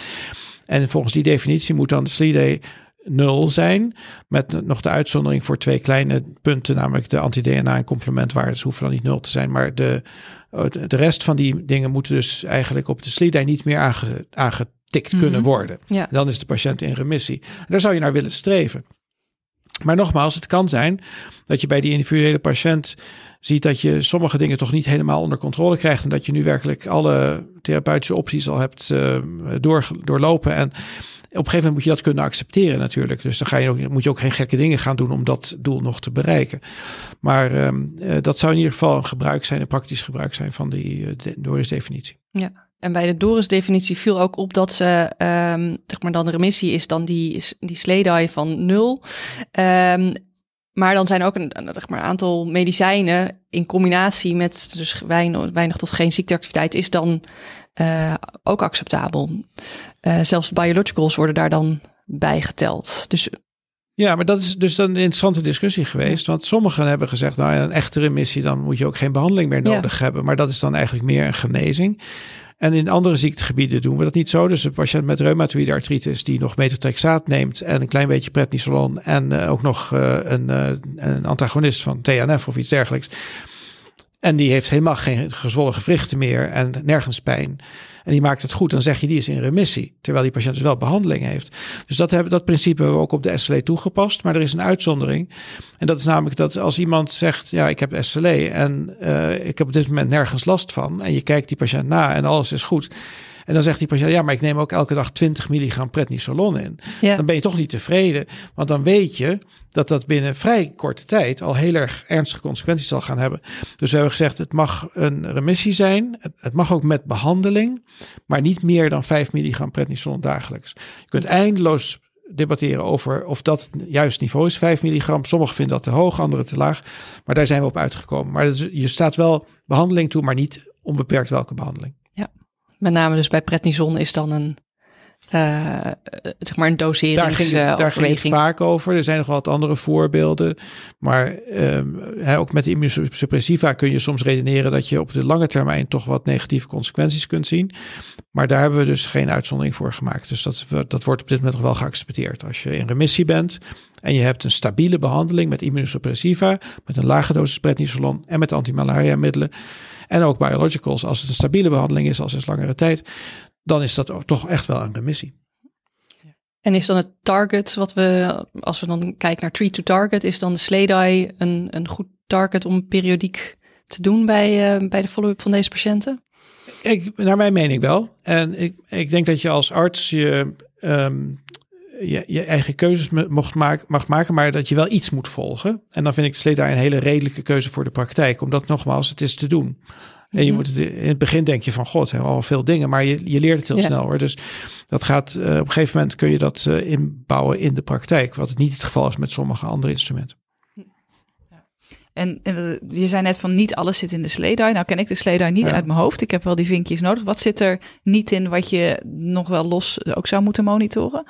C: En volgens die definitie moet dan de SLIDE nul zijn. Met nog de uitzondering voor twee kleine punten, namelijk de anti-DNA en complementwaardes hoeven dan niet nul te zijn. Maar de, de rest van die dingen moeten dus eigenlijk op de SLIDE niet meer aange, kunnen worden.
D: Ja.
C: Dan is de patiënt in remissie. Daar zou je naar willen streven. Maar nogmaals, het kan zijn dat je bij die individuele patiënt ziet dat je sommige dingen toch niet helemaal onder controle krijgt. En dat je nu werkelijk alle therapeutische opties al hebt uh, door, doorlopen. En op een gegeven moment moet je dat kunnen accepteren natuurlijk. Dus dan ga je ook, moet je ook geen gekke dingen gaan doen om dat doel nog te bereiken. Maar um, uh, dat zou in ieder geval een gebruik zijn, een praktisch gebruik zijn van die uh, de Doris-definitie.
D: Ja. En bij de Doris-definitie viel ook op dat ze, um, zeg maar dan de remissie is dan die, die SLEDAI van nul. Um, maar dan zijn ook een, zeg maar, aantal medicijnen in combinatie met dus weinig, weinig tot geen ziekteactiviteit is dan uh, ook acceptabel. Uh, zelfs biologicals worden daar dan bij geteld. Dus
C: ja, maar dat is dus dan een interessante discussie geweest. Want sommigen hebben gezegd, nou ja, een echte remissie, dan moet je ook geen behandeling meer nodig ja. hebben. Maar dat is dan eigenlijk meer een genezing. En in andere ziektegebieden doen we dat niet zo. Dus een patiënt met reumatoïde artritis die nog metotrexaat neemt en een klein beetje prednisolon en uh, ook nog uh, een, uh, een antagonist van TNF of iets dergelijks. En die heeft helemaal geen gezwollen gewrichten meer en nergens pijn. En die maakt het goed. Dan zeg je die is in remissie. Terwijl die patiënt dus wel behandeling heeft. Dus dat, hebben, dat principe hebben we ook op de SLE toegepast. Maar er is een uitzondering. En dat is namelijk dat als iemand zegt: Ja, ik heb SLE en uh, ik heb op dit moment nergens last van. En je kijkt die patiënt na en alles is goed. En dan zegt die patiënt, ja, maar ik neem ook elke dag 20 milligram prednisolon in.
D: Ja.
C: Dan ben je toch niet tevreden. Want dan weet je dat dat binnen vrij korte tijd al heel erg ernstige consequenties zal gaan hebben. Dus we hebben gezegd, het mag een remissie zijn. Het mag ook met behandeling, maar niet meer dan 5 milligram prednisolon dagelijks. Je kunt eindeloos debatteren over of dat juist niveau is, 5 milligram. Sommigen vinden dat te hoog, anderen te laag. Maar daar zijn we op uitgekomen. Maar je staat wel behandeling toe, maar niet onbeperkt welke behandeling.
D: Met name dus bij prednison is dan een, uh, zeg maar een doserings
C: Daar ging, uh, daar ging het vaak over. Er zijn nog wat andere voorbeelden. Maar uh, ook met de immunosuppressiva kun je soms redeneren dat je op de lange termijn toch wat negatieve consequenties kunt zien. Maar daar hebben we dus geen uitzondering voor gemaakt. Dus dat, dat wordt op dit moment nog wel geaccepteerd. Als je in remissie bent en je hebt een stabiele behandeling met immunosuppressiva, met een lage dosis prednisolon en met antimalaria middelen en ook biologicals, als het een stabiele behandeling is, als is langere tijd, dan is dat ook toch echt wel een remissie.
D: En is dan het target wat we, als we dan kijken naar treat to target, is dan de SLEDAI een, een goed target om periodiek te doen bij, uh, bij de follow-up van deze patiënten?
C: Ik, naar mijn mening wel. En ik, ik denk dat je als arts je, ehm, je, je, eigen keuzes mocht maken, mag maken, maar dat je wel iets moet volgen. En dan vind ik de daar een hele redelijke keuze voor de praktijk, omdat nogmaals, het is te doen. En je mhm. moet het, in het begin denk je van god, er zijn al veel dingen, maar je, je leert het heel snel hoor. Dus dat gaat uh, op een gegeven moment kun je dat uh, inbouwen in de praktijk, wat niet het geval is met sommige andere instrumenten.
B: En, en, je zei net van niet alles zit in de sleedai. Nou ken ik de sleedai niet uit mijn hoofd. Ik heb wel die vinkjes nodig. Wat zit er niet in wat je nog wel los ook zou moeten monitoren?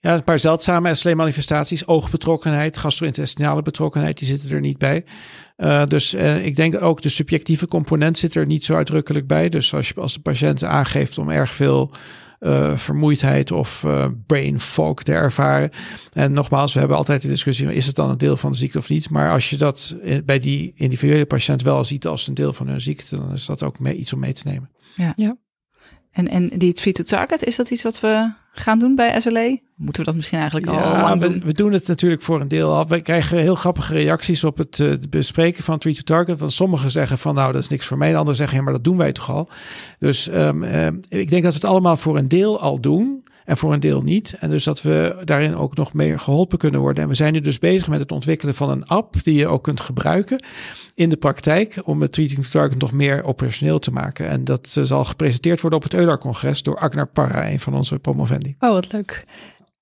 C: Ja, een paar zeldzame SLE-manifestaties. Oogbetrokkenheid, gastrointestinale betrokkenheid, die zitten er niet bij. Uh, dus uh, ik denk ook de subjectieve component zit er niet zo uitdrukkelijk bij. Dus als, je, als de patiënt aangeeft om erg veel uh, vermoeidheid of uh, brain fog te ervaren. En nogmaals, we hebben altijd de discussie: is het dan een deel van de ziekte of niet? Maar als je dat bij die individuele patiënt wel ziet als een deel van hun ziekte, dan is dat ook mee, iets om mee te nemen.
B: Ja. ja. En, en die tweet to target, is dat iets wat we gaan doen bij SLE? Moeten we dat misschien eigenlijk al lang
C: we, doen? We doen het natuurlijk voor een deel al. We krijgen heel grappige reacties op het uh, bespreken van tweet to target. Want sommigen zeggen van nou, dat is niks voor mij. En anderen zeggen ja, maar dat doen wij toch al. Dus um, ik denk dat we het allemaal voor een deel al doen en voor een deel niet. En dus dat we daarin ook nog meer geholpen kunnen worden. En we zijn nu dus bezig met het ontwikkelen van een app die je ook kunt gebruiken in de praktijk om het Treating to nog meer operationeel te maken. En dat zal gepresenteerd worden op het EULAR-congres door Agnar Parra, een van onze promovendi.
D: Oh, wat leuk.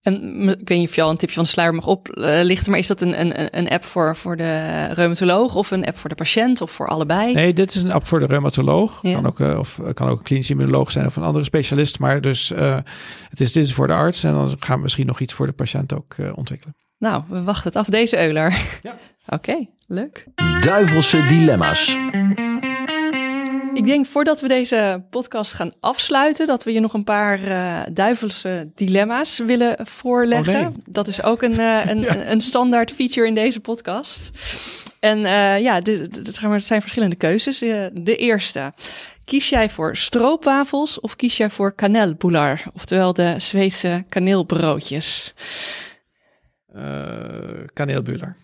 D: En ik weet niet of je al een tipje van de sluier mag oplichten, maar is dat een, een, een app voor, voor de reumatoloog of een app voor de patiënt of voor allebei?
C: Nee, dit is een app voor de reumatoloog. Kan ook, uh, of kan ook een klinisch immunoloog zijn of een andere specialist. Maar dus uh, het is, dit is voor de arts en dan gaan we misschien nog iets voor de patiënt ook uh, ontwikkelen.
D: Nou, we wachten het af, deze Euler. Ja. <laughs> Oké, leuk.
A: Duivelse dilemma's.
D: Ik denk voordat we deze podcast gaan afsluiten, dat we je nog een paar uh, duivelse dilemma's willen voorleggen. Oh, dat is ook een, uh, <laughs> een, een, standaard feature in deze podcast. En uh, ja, het zijn verschillende keuzes. de eerste. Kies jij voor stroopwafels of kies jij voor kanelboulard, oftewel de Zweedse kaneelbroodjes?
C: kaneelbuller.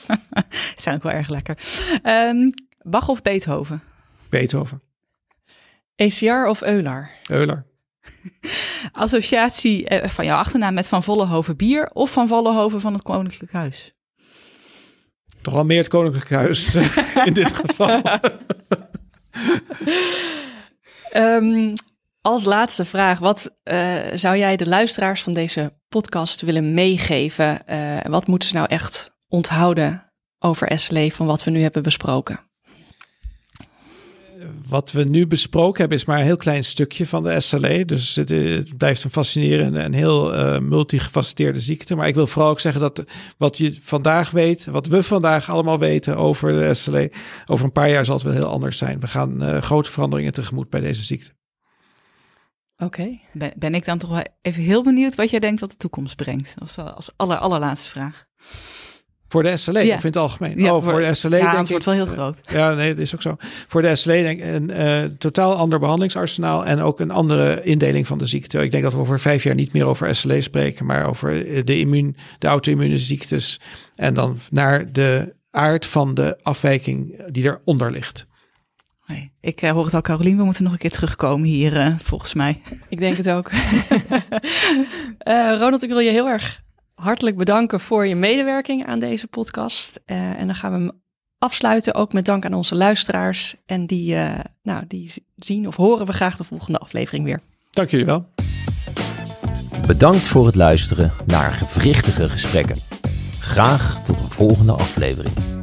C: <laughs>
B: zijn ook wel erg lekker. Um, Bach of Beethoven?
C: Beethoven.
D: ECR of Euler?
C: Euler. <laughs>
B: Associatie eh, van jouw achternaam met Van Vollenhoven bier of Van Vollenhoven van het Koninklijk Huis?
C: Toch wel meer het Koninklijk Huis <laughs> in dit geval.
D: um, <laughs> als laatste vraag, wat uh, zou jij de luisteraars van deze podcast willen meegeven? Uh, wat moeten ze nou echt onthouden over SLE van wat we nu hebben besproken?
C: Wat we nu besproken hebben is maar een heel klein stukje van de SLE. Dus het, het blijft een fascinerende en heel uh, multigefacetteerde ziekte. Maar ik wil vooral ook zeggen dat wat je vandaag weet, wat we vandaag allemaal weten over de SLE, over een paar jaar zal het wel heel anders zijn. We gaan uh, grote veranderingen tegemoet bij deze ziekte.
B: Oké. Ben, ben, ik dan toch wel even heel benieuwd wat jij denkt wat de toekomst brengt? Als, als aller, allerlaatste vraag.
C: Voor de SLE ja. of in het algemeen?
B: Ja, oh, voor, de SLE ja, denk het wordt wel heel groot.
C: Ja, nee, dat is ook zo. Voor de SLE denk ik een uh, totaal ander behandelingsarsenaal en ook een andere indeling van de ziekte. Ik denk dat we over vijf jaar niet meer over SLE spreken, maar over de, immuun, de auto-immune ziektes. En dan naar de aard van de afwijking die eronder ligt.
B: Nee, ik uh, hoor het al, Carolien. We moeten nog een keer terugkomen hier, uh, volgens mij.
D: Ik denk het ook. <laughs> Ronald, ik wil je heel erg hartelijk bedanken voor je medewerking aan deze podcast. Uh, en dan gaan we hem afsluiten, ook met dank aan onze luisteraars. En die, uh, nou, die zien of horen we graag de volgende aflevering weer.
C: Dank jullie wel.
A: Bedankt voor het luisteren naar gewrichtige gesprekken. Graag tot de volgende aflevering.